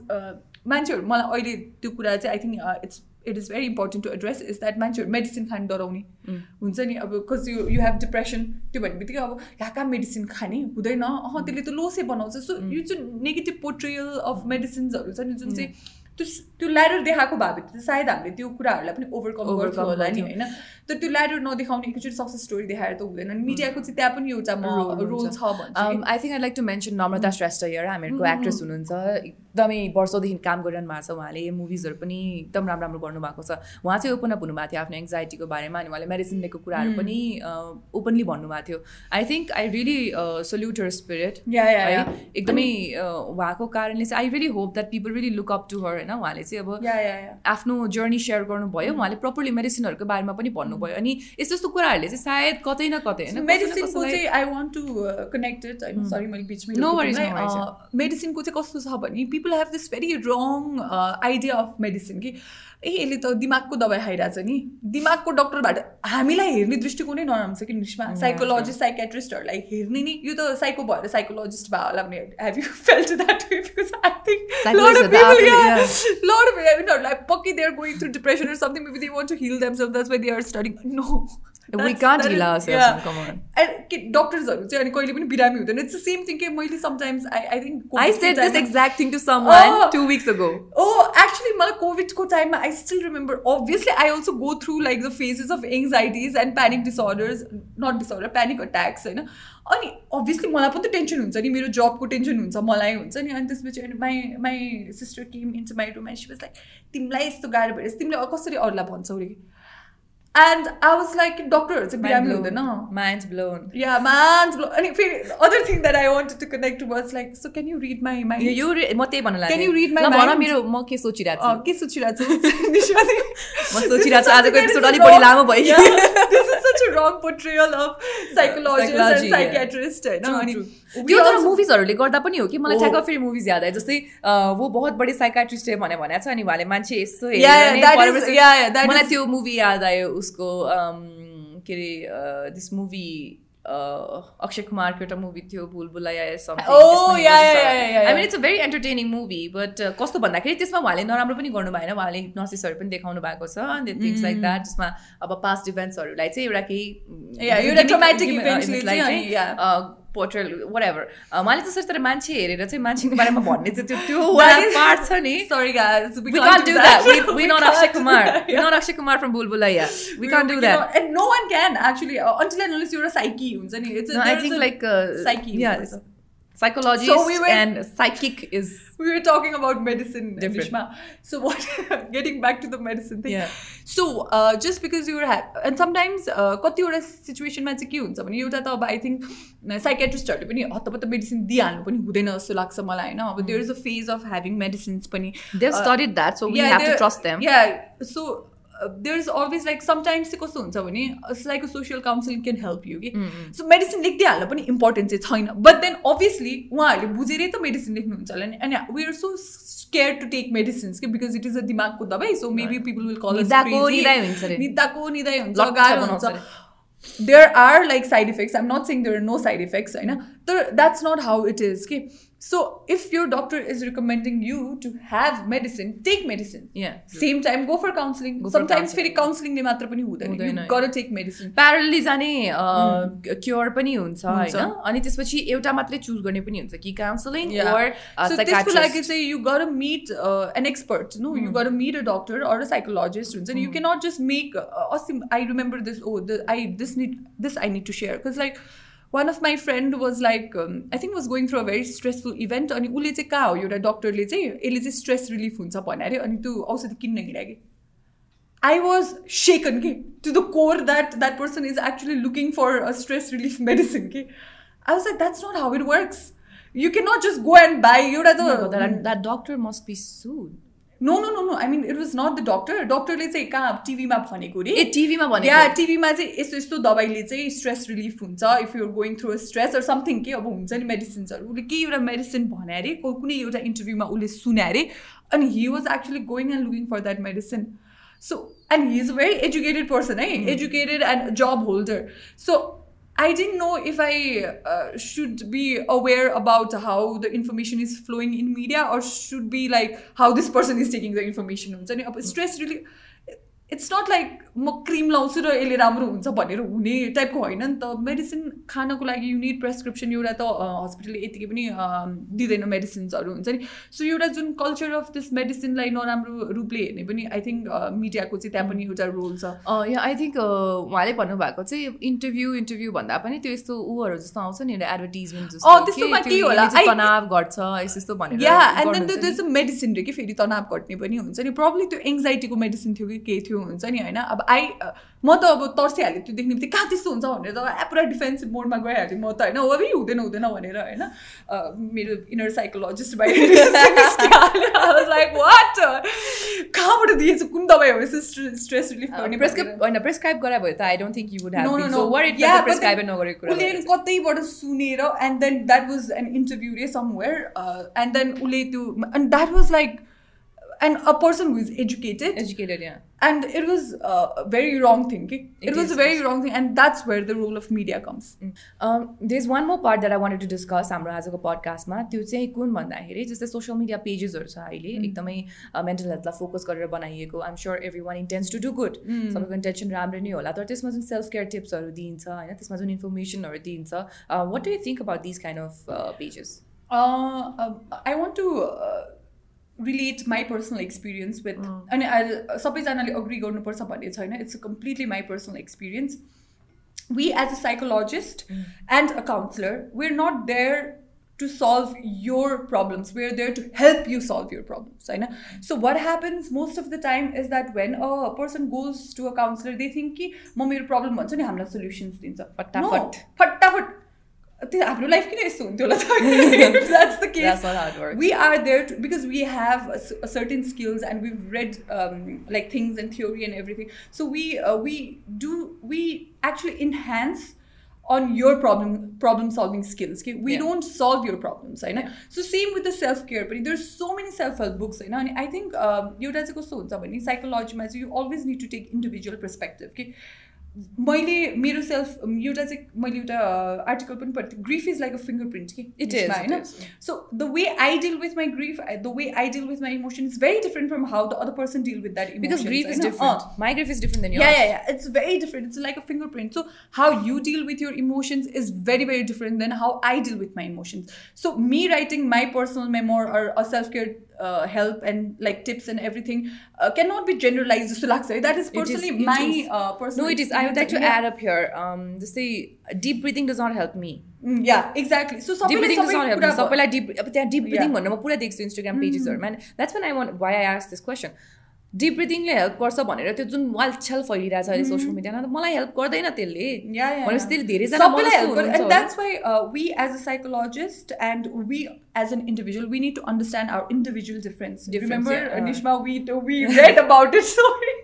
मान्छेहरू मलाई अहिले त्यो कुरा चाहिँ I think it's it is very important to address is that मान्छेहरू मेडिसिन खानु डराउने। हुन्छ नि? अब कज यु यु हेभ डिप्रेसन त्यो भन्ने बित्तिकै अब कहाँ मेडिसिन खाने? हुँदैन। अह त्यसले त लोसे बनाउँछ। सो यो जुन नेगेटिभ पोर्ट्रियल अफ मेडिसिन्सहरू छ नि जुन चाहिँ त्यो त्यो ल्याडर देखाएको भए त सायद हामीले त्यो कुराहरूलाई पनि ओभरकम गर्थ्यो होला नि। होइन? तर त्यो ल्याडर नदेखाउने एकैचोटि सक्सेस स्टोरी देखाएर त हुँदैन। अनि मिडियाको चाहिँ त्यहाँ पनि एउटा रोल छ। I think I like to mention Namrata Shrestha yeah हामीहरूको एक्ट्रेस हुनुहुन्छ। एकदमै वर्षौँदेखि काम गरिरहनु भएको छ उहाँले। मुभिजहरू पनि एकदम राम्रो राम्रो गर्नुभएको छ। उहाँ चाहिँ ओपन अप हुनुभएको थियो आफ्नो एङ्जाइटीको बारेमा अनि उहाँले मेडिसिन लिएको कुराहरू पनि ओपनली भन्नुभएको थियो। I think I really salute her spirit है. एकदमै उहाँको कारणले चाहिँ I really hope that people really look up to her होइन? उहाँले चाहिँ अब. आफ्नो जर्नी सेयर गर्नुभयो। उहाँले प्रपरली मेडिसिनहरूको बारेमा पनि भन्नुभयो। अनि यस्तो यस्तो कुराहरूले चाहिँ सायद कतै न कतै होइन? मेडिसिनको चाहिँ आई वान्ट टु कनेक्टेड सरी मैले बिचमै. मेडिसिनको चाहिँ कस्तो छ भने पिपल हेभ दिस भेरी रङ आइडिया अफ मेडिसिन कि ए यसले त दिमागको दबाई खाइरहेछ नि। दिमागको डक्टरबाट हामीलाई हेर्ने दृष्टिकोणै नराम्रो छ कि निस्मा साइकोलोजिस्ट साइकेट्रिस्टहरूलाई हेर्ने नि यो त साइको भएर साइकोलोजिस्ट भयो होला भने हेभ यु फेल्ट द्याट यिनीहरूलाई पक्कै they are going through depression or something maybe they want to heal themselves that's why they are studying. no We That's- can't that heal is- ourselves, yeah. come on. And के डक्टर्सहरू चाहिँ अनि कहिले पनि बिरामी हुँदैन it's the same thing के मैले sometimes I I think I said this exact thing to someone Oh. two weeks ago. Oh, actually, मलाई कोभिडको टाइममा I still remember obviously I also go through like the phases of anxieties and panic disorders not disorder panic attacks होइन अनि obviously मलाई पनि त tension हुन्छ नि मेरो जबको टेन्सन हुन्छ मलाई हुन्छ नि अनि त्यसपछि अनि my my sister came into my room and she was like तिमीलाई यस्तो गाह्रो भइरहेछ तिमीले कसरी अरूलाई भन्छौ रे एन्ड आई वाज लाइक डक्टरहरू चाहिँ बिरामी हुँदैन माइन्ड ब्लोन या मान्स अनि फेरि other thing that I want to connect was like so can you rid माई माई यो म त्यही भन्नु Can you read my ल भन mind? मेरो म के सोचिरहेको छु के सोचिरहेको छु निशाले? म सोचिरहेको छु आजको एपिसोड अलिक बढी लामो भयो This is such a wrong portrayal of psychologists and Psychology, yeah. psychiatrists होइन True, अनि true. we त्यो तर also- मुभिजहरूले गर्दा पनि हो कि मलाई हो। ठ्याक्क फेरि मुभिज याद आयो जस्तै अ, वो बहुत बढी साइकाट्रिस्ट भने भनेको छ अनि उहाँले मान्छे यस्तो Yeah, yeah, हेरेर नै that is- परेपछि yeah, yeah, that मलाई is- त्यो मुभी याद आयो उसको अम, के अरे दिस मुभी अक्षय कुमारको एउटा मुभी थियो बुलबुला या yeah, yeah, yeah, yeah, yeah. I mean it's a very entertaining movie but कस्तो भन्दाखेरि त्यसमा उहाँले नराम्रो पनि गर्नु भएन उहाँले हिप्नोसिसहरू पनि देखाउनु भएको छ अनि थिङ्स लाइक द्याट जसमा अब पास्ट इभेन्ट्सहरूलाई चाहिँ एउटा केही पोर्ट्रेल वरेभर उहाँले चाहिँ सोच्दा मान्छे हेरेर चाहिँ मान्छेको बारेमा भन्ने चाहिँ त्यो त्यो पार्ट छ नि guys, we can't do that. we, (laughs) we not Akshay Kumar. we not Akshay Kumar from Bhool Bhulaiyaa we can't do that. and no one can actually. Uh, until and unless you're a psyche हुन्छ नि it's a, think like uh, yeah psychology so we and psychic is we were talking about medicine Nishma. so what (laughs) getting back to the medicine thing. Yeah. so uh, just because you are ha- and sometimes kati uh, situation ma chha ke huncha bhane euta ta i think mm, psychiatrist haru pani hatapata medicine di halnu pani hudaina jasto lagcha malai haina but there hmm. is a phase of having medicines pani they've uh, studied that so we have to trust them. yeah so uh, there's always like sometimes चाहिँ कस्तो हुन्छ भने like social counselling can help you कि. So medicine लेखिदिइहाल्न पनि important चाहिँ छैन। But then obviously उहाँहरूले बुझेरै त मेडिसिन लेख्नुहुन्छ होला नि। अनि we are so scared to take medicines कि बिकज इट इज अ दिमागको दबाई सो मेबी पिपल विल कल निदाको निदाइ हुन्छ गाह्रो हुन्छ। There are like side effects I'm not saying there are no side effects होइन? तर that's not how it is कि so if your doctor is रिकमेन्डिङ you to have medicine take medicine Yeah. Same time go for counselling Go for sometimes फेरि counselling. काउन्सिलिङले मात्र पनि हुँदैन हुँदैन, you गर take medicine प्यारली जाने क्योर पनि हुन्छ हुन्छ। होइन अनि त्यसपछि एउटा मात्रै चुज गर्ने पनि हुन्छ कि काउन्सिलिङ Yeah. ओर so त्यसको लागि चाहिँ यु गर मिट एन एक्सपर्ट नो यु गर मिट a doctor or a psychologist हुन्छ नि यु क्यानट जस्ट मेक अस्ति I remember this O I this need this I need to share because like one of my friend was like I think was going through a very stressful event अनि उसले चाहिँ कहाँ हो एउटा डक्टरले चाहिँ यसले चाहिँ स्ट्रेस रिलिफ हुन्छ भने अरे अनि त्यो औषधि किन्न हिँड्यो कि I was shaken कि, to the core that that person is actually looking for a stress relief medicine. (laughs) कि. I was like, that's not how it works. You cannot just go and buy. एउटा त that doctor must be should No no no no. I mean it was not the doctor. डक्टरले चाहिँ कहाँ टिभीमा भनेको रे ए टिभीमा या भनेको टिभीमा चाहिँ यस्तो यस्तो दबाईले चाहिँ स्ट्रेस रिलिफ हुन्छ। If you're going through stress or something के अब हुन्छ नि मेडिसिन्सहरू उसले केही एउटा मेडिसिन भने अरे कुनै एउटा इन्टरभ्यूमा उसले सुने अरे। अनि he was actually going and looking for that medicine so and he is a very educated person है? Educated and job holder so I didn't know if I uh, should be aware about how the information is flowing in media or should be like how this person is taking the information. हुन्छ नि अब stress really It's not like म cream लाउँछु र यसले राम्रो हुन्छ भनेर हुने टाइपको होइन नि त। मेडिसिन खानको लागि युनिट प्रेसक्रिप्सन एउटा त हस्पिटलले यतिकै पनि दिँदैन मेडिसिन्सहरू हुन्छ नि। सो एउटा जुन कल्चर अफ दिस मेडिसिनलाई नराम्रो रूपले हेर्ने पनि आई थिङ्क मिडियाको चाहिँ त्यहाँ पनि एउटा रोल छ। या आई थिङ्क उहाँले भन्नुभएको चाहिँ इन्टरभ्यू इन्टरभ्यू भन्दा पनि त्यो यस्तो उहरू जस्तो आउँछ नि एउटा एडभर्टिजमेन्ट? I- तनाव घट्छ यस्तो यस्तो भनेर या एन्ड देन। त्यो चाहिँ मेडिसिन रे कि फेरि तनाव घट्ने पनि हुन्छ नि? प्रब्लम त्यो एङ्जाइटीको मेडिसिन थियो कि के थियो? हुन्छ नि होइन? अब आई म त अब तर्सिहालेँ त्यो देख्ने बित्तिकै कहाँ त्यस्तो हुन्छ भनेर त पुरा डिफेन्सिभ मोडमा गइहालेँ म त होइन? अबि हुँदैन हुँदैन भनेर होइन? मेरो इनर साइकोलोजिस्ट लाइक वाट कहाँबाट दिएछु? कुन दबाई हो? स्ट्रेस रिलिफ गर्ने प्रेस्क्राइब होइन प्रेस्क्राइब गरायो भने त I don't think you would prescribe नगरेको उसले। कतैबाट सुनेर and then that was an interview रे समवेयर एन्ड देन उसले त्यो and that was like and a person who is educated educated yeah. and it was uh, a very wrong thing okay? it, It was is, a very yes. wrong thing and that's where the role of media comes um, there's one more part that I wanted to discuss हाम्रो आजको पडकास्टमा त्यो चाहिँ कुन भन्दाखेरि जस्तै social media पेजेसहरू छ अहिले एकदमै मेन्टल हेल्थलाई फोकस गरेर बनाइएको I'm sure every one intense to do good सबैको इन्टेन्सन राम्रो नै होला तर त्यसमा जुन सेल्फ केयर टिप्सहरू दिइन्छ होइन त्यसमा जुन इन्फर्मेसनहरू दिइन्छ what do you think about this kind of pages uh, um, i want to uh, relate my personal experience with अनि I- सबैजनाले अग्री गर्नुपर्छ भन्ने छैन it's completely my personal experience we as a psychologist and a counselor we're not there to solve your problems we are there to help you solve your problems I know. so what happens most of the time is that when a person goes to a counselor they think कि म मेरो problem भन्छु नि हामीलाई solutions दिन्छ फटाफट। No, फटाफट त्यो हाम्रो लाइफ किन यस्तो हुन्थ्यो होला त that's the case That's not how it works. we are there to, because we have a, s- a certain skills and we've read um, like things and theory and everything so we uh, we do we actually enhance on your problem problem solving skills okay? we Yeah. don't solve your problems होइन Yeah. so same with the self care पनि there's so many self help books होइन अनि I think um, एउटा चाहिँ कस्तो हुन्छ भने साइकोलोजीमा चाहिँ you always need to take individual perspective के मैले मेरो सेल्फ एउटा चाहिँ मैले एउटा आर्टिकल पनि पढ्थेँ grief is like a fingerprint कि It is, यसमा, it होइन is. so the way I deal with my grief, I- the way I deal with my emotion is very different from how the other person deal with that emotion. Because grief is I know. different. Uh, My grief is different than yours. yeah, yeah, yeah. It's very different. It's like a fingerprint. So how you deal with your emotions is very, very different than how I deal with my emotions. So me writing uh, help and like tips and everything uh, cannot be generalized to. That is personally my is. Uh, personal. No, it is. I would like to add up here. Um, to say deep breathing does not help me. Mm, yeah, exactly. So deep breathing does not help me. So deep, deep breathing. Yeah. Instagram pages mm. and that's when I want why I asked this question. Dip ब्रिदिङले help गर्छ भनेर त्यो जुन वाल छेल फैलिरहेको छ अहिले social मिडियामा त मलाई help गर्दैन त्यसले Yeah, yeah, भनेपछि yeah. त्यसले धेरैजना सबैलाई म जस्तो help गर्छ. हुनुहुन्छ And होला। that's why uh, we as a psychologist and we as an individual, we need to understand our individual difference. Difference, Remember, yeah, uh. Nishma, we we (laughs) read about it. (laughs) Sorry.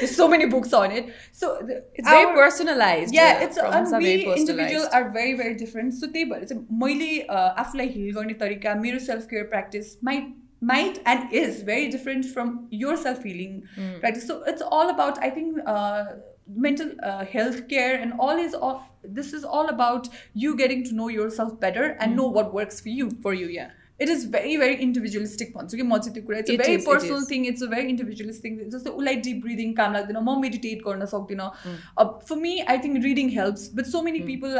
There's so many books on it. So the, It's very our- personalized. yeah, it's Problems and are we very individuals personalized. are very very different. So त्यही भएर चाहिँ मैले uh, आफूलाई हिल गर्ने तरिका मेरो self care practice might might and is very different from your self healing practice. So it's all about I think uh, mental uh, health care and all is all. This is all about you getting to know yourself better and know what works for you. for you, yeah. It is very very individualistic भन्छु कि म चाहिँ त्यो कुरा it's a It very is, it personal is. Thing it's a very इन्डिभिजुअलिस्ट thing जस्तै उसलाई dip breathing काम लाग्दैन म मेडिटेट गर्न सक्दिनँ Mm. For me I think reading helps but so many people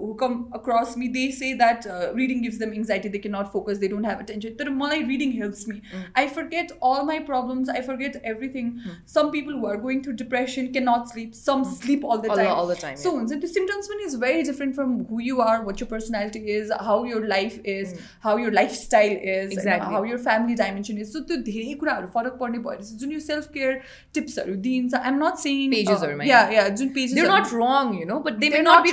who come across me they say that reading gives them anxiety they can not focus they don't have attention तर मलाई reading helps me Mm. I forget all my problems I forget everything some people who are going through depression can not sleep some sleep all the Mm. All the- time all the time, So yeah. हुन्छ त्यो symptoms पनि is very different from who you are watt your personality is how your life is Mm. how your lifestyle is होइन, Exactly. how your family dimension is so त्यो धेरै कुराहरू फरक पर्ने भएर चाहिँ जुन यो सेल्फ केयर टिप्सहरू दिइन्छ आइएम नट सेङ Pagesहरूमा, या या जुन pages They're not wrong, you know, but they may They're not not be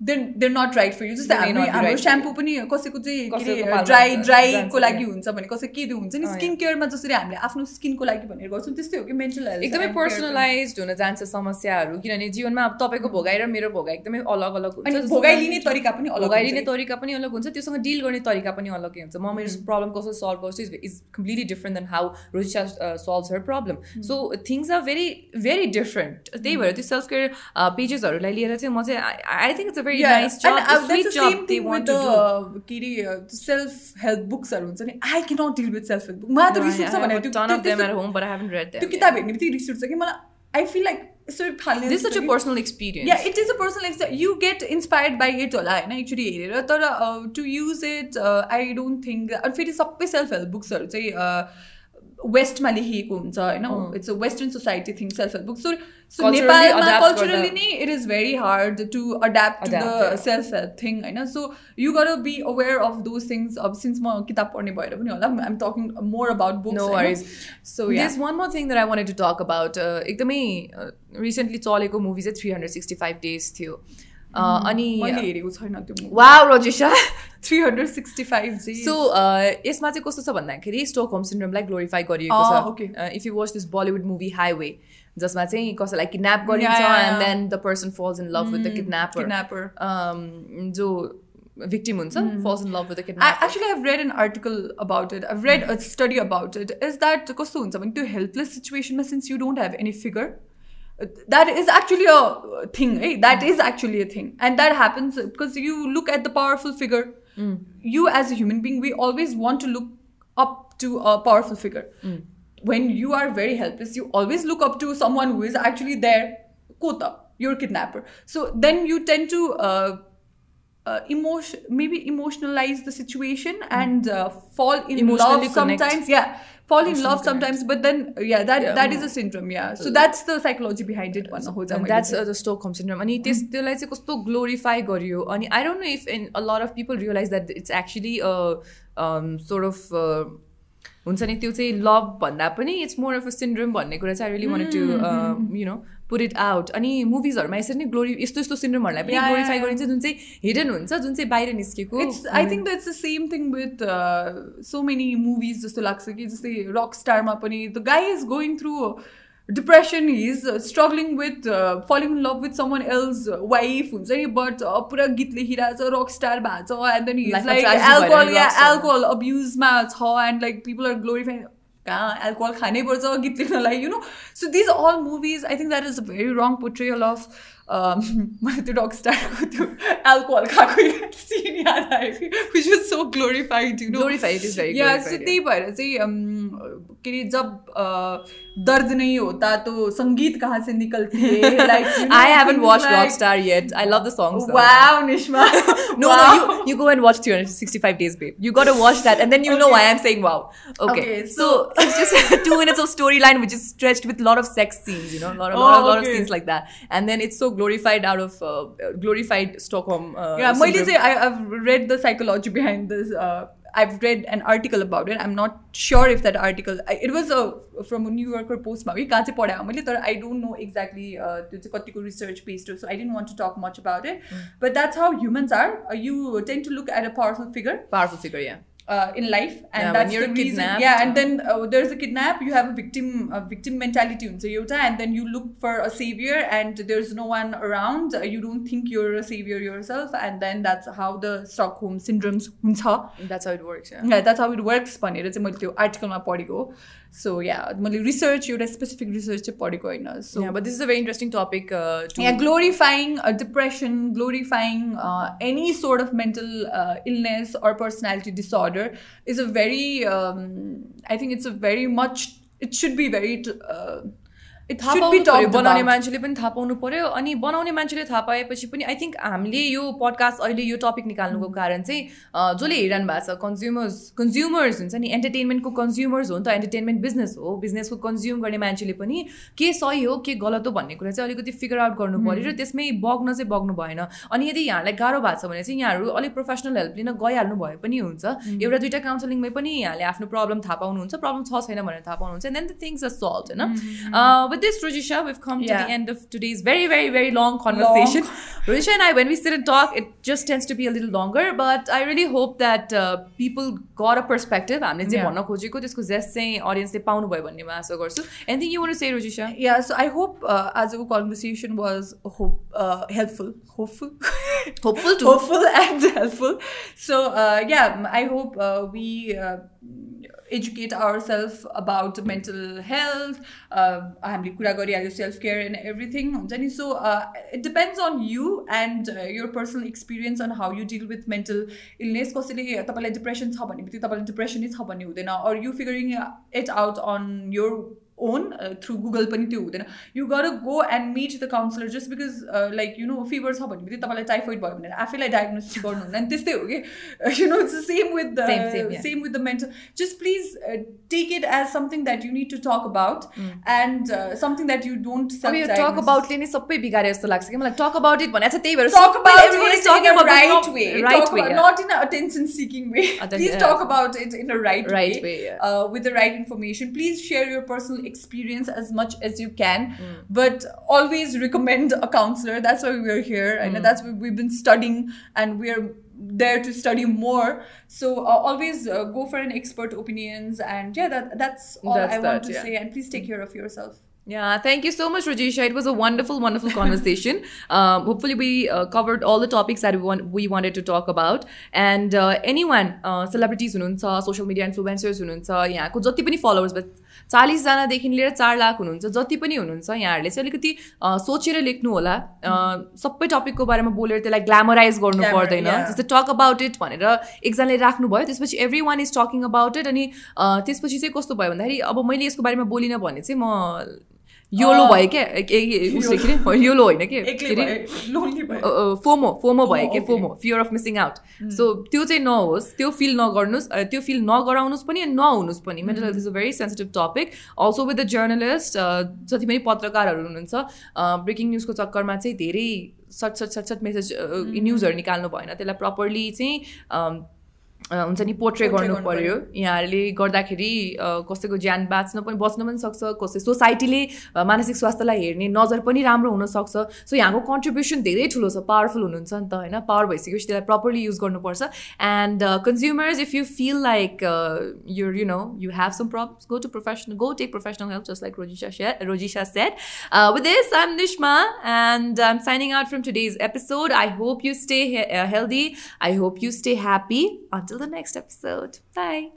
you. They're not right for you जस्तै may हाम्रो स्याम्पू. पनि कसैको चाहिँ के अरे ड्राई ड्राईको लागि. हुन्छ भने कसै के हुन्छ नि? Oh, स्किन केयरमा जसरी हामीले आफ्नो स्किनको लागि भनेर गर्छौँ त्यस्तै हो कि मेन्टल हेल्थ एकदमै पर्सनलाइज हुन जान्छ समस्याहरू किनभने जीवनमा अब तपाईँको भोगाइ र मेरो भोगाइ एकदमै अलग अलग हुन्छ। अनि जस्तो भोगाइ कि- लिने तरिका पनि अलग भोगाइ हुन्छ। लिने कि। तरिका पनि अलग हुन्छ त्योसँग डिल गर्ने तरिका पनि अलग्गै हुन्छ। म मेरो प्रब्लम कसरी सल्भ गर्छु is is completely different than how Rojisha solve her problem so things are very very different त्यही भएर त्यो सेल्फ केयर पेजेसहरूलाई लिएर चाहिँ म चाहिँ I think it's a very Yeah, nice and, uh, जब that's the same जब दे thing with the, के अरे सेल्फ हेल्प बुक्सहरू हुन्छ नि आई के not deal with self help book मलाई त रिस उठ्छ भने त्यो- ton of त्यो- them at त्यो- home but I haven't read them त्यो किताब हेर्ने बित्तिकै रिस उठ्छ कि मलाई आई फिल लाइक यसरी फाल्ने this is such जस्तो a कि- personal experience. Yeah it is a personal you get inspired by it होला होइन एक्चुली हेरेर तर to use it I don't think अनि फेरि सबै सेल्फ हेल्प बुक्सहरू चाहिँ वेस्टमा लेखिएको हुन्छ होइन. It's a western society thing self help book so so नेपालमा कल्चरली नै it is very hard to adapt to the. Self help thing होइन सो यु गर be aware of those things अब सिन्स म किताब पढ्ने भएर पनि होला I'm talking more about books. So more thing that I wanted to talk about. Uh, एकदमै रिसेन्टली चलेको मुभी चाहिँ three hundred sixty five days थियो अनि मैले हेरेको छैन त्यो wow Rojisha three hundred sixty five जी सो यसमा चाहिँ कस्तो छ भन्दाखेरि स्टोक होम सिन्ड्रोमलाई ग्लोरिफाई गरिएको छ. If you watch this Bollywood movie Highway जसमा चाहिँ कसैलाई किडन्याप गरिन्छ and. Then the person falls in love with the किडन्यापर किडन्यापर जो भिक्टिम हुन्छ falls in love with the I kidnapper actually have read an article about it. I've read a study about it. Is that कस्तो हुन्छ भने त्यो helpless situation since you don't have any figure, that is actually a thing, eh? That is actually a thing, and that happens because you look at the powerful figure. You as a human being, we always want to look up to a powerful figure. When you are very helpless, you always look up to someone who is actually there. Kota, you're kidnapper. So then you tend to. Uh, uh, emotion maybe emotionalize the situation and uh, fall in Hmm. Love connect. sometimes yeah fall in Emotionally love sometimes but then uh, yeah that Yeah. that is a syndrome yeah so that's the psychology behind it भन्न खोजेँ मैले that's चाहिँ। The Stockholm syndrome अनि त्यस त्यसलाई चाहिँ कस्तो glorify गरियो अनि आई don't know if in a lot of people realise that it's actually sort of हुन्छ नि त्यो चाहिँ लभ भन्दा पनि it's more of a syndrome भन्ने कुरा चाहिँ I really want to you no put it out अनि मुभिजहरूमा यसरी नै ग्लोरी यस्तो यस्तो सिन्ड्रोमहरूलाई पनि ग्लोरिफाई. गरिन्छ जुन चाहिँ हिडन हुन्छ जुन चाहिँ बाहिर निस्केको I think that's the same thing with uh, so many movies जस्तो लाग्छ कि जस्तै रक स्टारमा पनि the guy is going through depression is struggling with falling in love with someone else wife हुन्छ नि बट पुरा गीत लेखिरहेको छ रक स्टार भएको छ एन्ड देन मा लाइक एल्कोहल या एल्कोहल अब्युजमा छ and like people are glorifying कहाँ एल्कोहल खानै पर्छ गीत लेख्नलाई you know so these all movies I think that is a very wrong portrayal of मैले त्यो रक स्टारको त्यो एल्कोहल खाएको सिन याद आयो कि? Which was so glorified you know Glorified, it is very yeah glorified, so. त्यही भएर चाहिँ um, के अरे जब uh, दर्द नहीं होता तो संगीत कहाँ से निकलती है like I haven't watched Rockstar yet. I love the songs. though. Wow, Nishma. No, no, you, you go and watch 365 Days, babe. You got to watch that, and then you know why I'm saying wow. Okay, Okay, so, (laughs) it's just (laughs) two minutes of storyline which is stretched with a lot of sex scenes, you know, a lot, of, lot, of, Oh, lot of okay. scenes like that, and then it's so glorified out of uh, glorified Stockholm. Uh, yeah, मैले syndrome. चाहिँ I, I've read the psychology behind this. Uh, I've read an article about it. I'm not sure if that article. I, it was a from a New Yorker post मा कहाँ चाहिँ पढायो मैले तर I don't know exactly uh, त्यो चाहिँ कतिको research based हो so I didn't want to talk much about it. But that's how humans are. Uh, you tend to look at a powerful figure. powerful figure, yeah. uh, in life and Yeah, when that's you're the reason kidnapped. yeah and then uh, there's a kidnap you have a victim a victim mentality हुन्छ एउटा and then you look for a savior and there's no one around uh, you don't think you're a savior yourself and then that's how the Stockholm syndromes हुन्छ That's how it works, yeah. yeah, that's how it works भनेर चाहिँ मैले त्यो आर्टिकलमा पढेको सो या मैले research एउटा specific research चाहिँ पढेको होइन सो yeah, but this is a very interesting topic uh, to yeah, glorifying uh, depression, glorifying uh, any sort of mental uh, illness or personality disorder is a very, um, I think it's थाहा पाउनु बनाउने. मान्छेले पनि थाहा पाउनु पर्यो अनि बनाउने मान्छेले थाहा पाएपछि पनि आई थिङ्क हामीले यो पडकास्ट अहिले यो टपिक निकाल्नुको कारण चाहिँ अ, जसले हेरिरहनु भएको छ कन्ज्युमर्स कन्ज्युमर्स हुन्छ नि एन्टरटेनमेन्टको कन्ज्युमर्स हो नि त एन्टरटेनमेन्ट बिजनेस हो बिजनेसको कन्ज्युम गर्ने मान्छेले पनि के सही हो के गलत हो भन्ने कुरा चाहिँ अलिकति फिगर आउट गर्नु पऱ्यो र त्यसमै बग्न चाहिँ बग्नु भएन। अनि यदि यहाँलाई गाह्रो भएको छ भने चाहिँ यहाँहरू अलिक प्रोफेसनल हेल्प लिन गइहाल्नु भए पनि हुन्छ। एउटा दुइटा काउन्सिलिङमै पनि यहाँले आफ्नो प्रब्लम थाहा पाउनुहुन्छ प्रब्लम छ छैन भनेर थाहा पाउनुहुन्छ then the things are solve होइन? with this, Rojisha, we've come to Yeah. the end of today's very, very, very long conversation. Rojisha and I, when we sit and talk, it just tends to be a little longer. But I really hope that uh, people got a perspective. हामीले चाहिँ Yeah. भन्न खोजेको त्यसको जेस्ट चाहिँ अडियन्सले पाउनुभयो भन्ने म आशा गर्छु एनिथिङ यु वान से Rojisa Yeah, so I hope uh, as our conversation was hope, uh, helpful, hopeful, Hopeful too. (laughs) hopeful and helpful. So uh, yeah, I hope uh, we uh, educate ourselves about mental health. Uh, हामीले कुरा गरिहाल्यो self care and everything हुन्छ नि so it depends on you and your personal experience on how you deal with mental illness कसैले तपाईँलाई depression छ भने बित्तिकै तपाईँलाई डिप्रेसनै छ भन्ने हुँदैन अर यु figuring it out on your own through Google पनि त्यो हुँदैन यु गर go and meet the counsellor just because like you know fever छ भने बित्तिकै तपाईँलाई टाइफोइड भयो भनेर आफैलाई डायग्नोसिस गर्नुहुन्न अनि त्यस्तै हो कि you know it's same with the Same, same, yeah. Same with the mental just please take it as something that you need to talk about and something that you don't अब यो talk अबाउटले नै सबै बिगारे जस्तो लाग्छ कि मलाई टक about it भनेको छ त्यही भएर talk सबै about everyone it is talking in a about right not- way. right talk way, about, yeah. not in an attention seeking way. Atten- Please experience as much as you can. Mm. But always recommend a counselor. That's why we're here. Mm. And that's we've been studying and we're there to study more so uh, always uh, go for an expert opinions and yeah that that's all that's i that, want to yeah. say and please take care of yourself yeah, thank you so much, Rojisha. It was a wonderful, wonderful conversation. (laughs) um, hopefully, we uh, covered all the topics that we want, we wanted to talk about. And uh, anyone, uh, celebrities social media influencers, influencers हुनुहुन्छ यहाँको followers, but चालिसजनादेखि लिएर चार लाख हुनुहुन्छ जति पनि हुनुहुन्छ यहाँहरूले चाहिँ अलिकति सोचेर लेख्नु होला सबै टपिकको बारेमा बोलेर त्यसलाई ग्ल्यामराइज गर्नु पर्दैन. जस्तै टक अबाउट इट भनेर एकजनाले राख्नुभयो त्यसपछि everyone is talking about it अनि त्यसपछि चाहिँ कस्तो भयो भन्दाखेरि अब मैले यसको बारेमा बोलिनँ भने चाहिँ म योलो भयो क्या उसले के अरे योलो होइन के फोमो फोमो भयो FOMO, कि okay. FOMO fear of missing out so त्यो चाहिँ नहोस् त्यो फिल नगर्नुहोस् त्यो फिल नगराउनुहोस् पनि नहुनुहोस् पनि। Mental health is a very sensitive topic also with the journalist जति पनि पत्रकारहरू हुनुहुन्छ ब्रेकिङ न्युजको चक्करमा चाहिँ धेरै सट सट सट सट मेसेज न्युजहरू निकाल्नु भएन। त्यसलाई प्रपरली चाहिँ हुन्छ नि पोर्ट्रे गर्नु पर्यो। यहाँहरूले गर्दाखेरि कसैको ज्यान बाँच्न पनि बच्न पनि सक्छ कसै सोसाइटीले मानसिक स्वास्थ्यलाई हेर्ने नजर पनि राम्रो हुनसक्छ सो यहाँको कन्ट्रिब्युसन धेरै ठुलो छ पावरफुल हुनुहुन्छ नि त होइन? पावर भइसकेपछि त्यसलाई प्रपरली युज गर्नुपर्छ। And consumers if you feel like your you know you have some problems go to professional go take professional help just like Rojisha said Rojisha said this i'm nishma and i'm signing out from today's episode. I hope you stay he- uh, healthy. I hope you stay happy. Until the next episode. Bye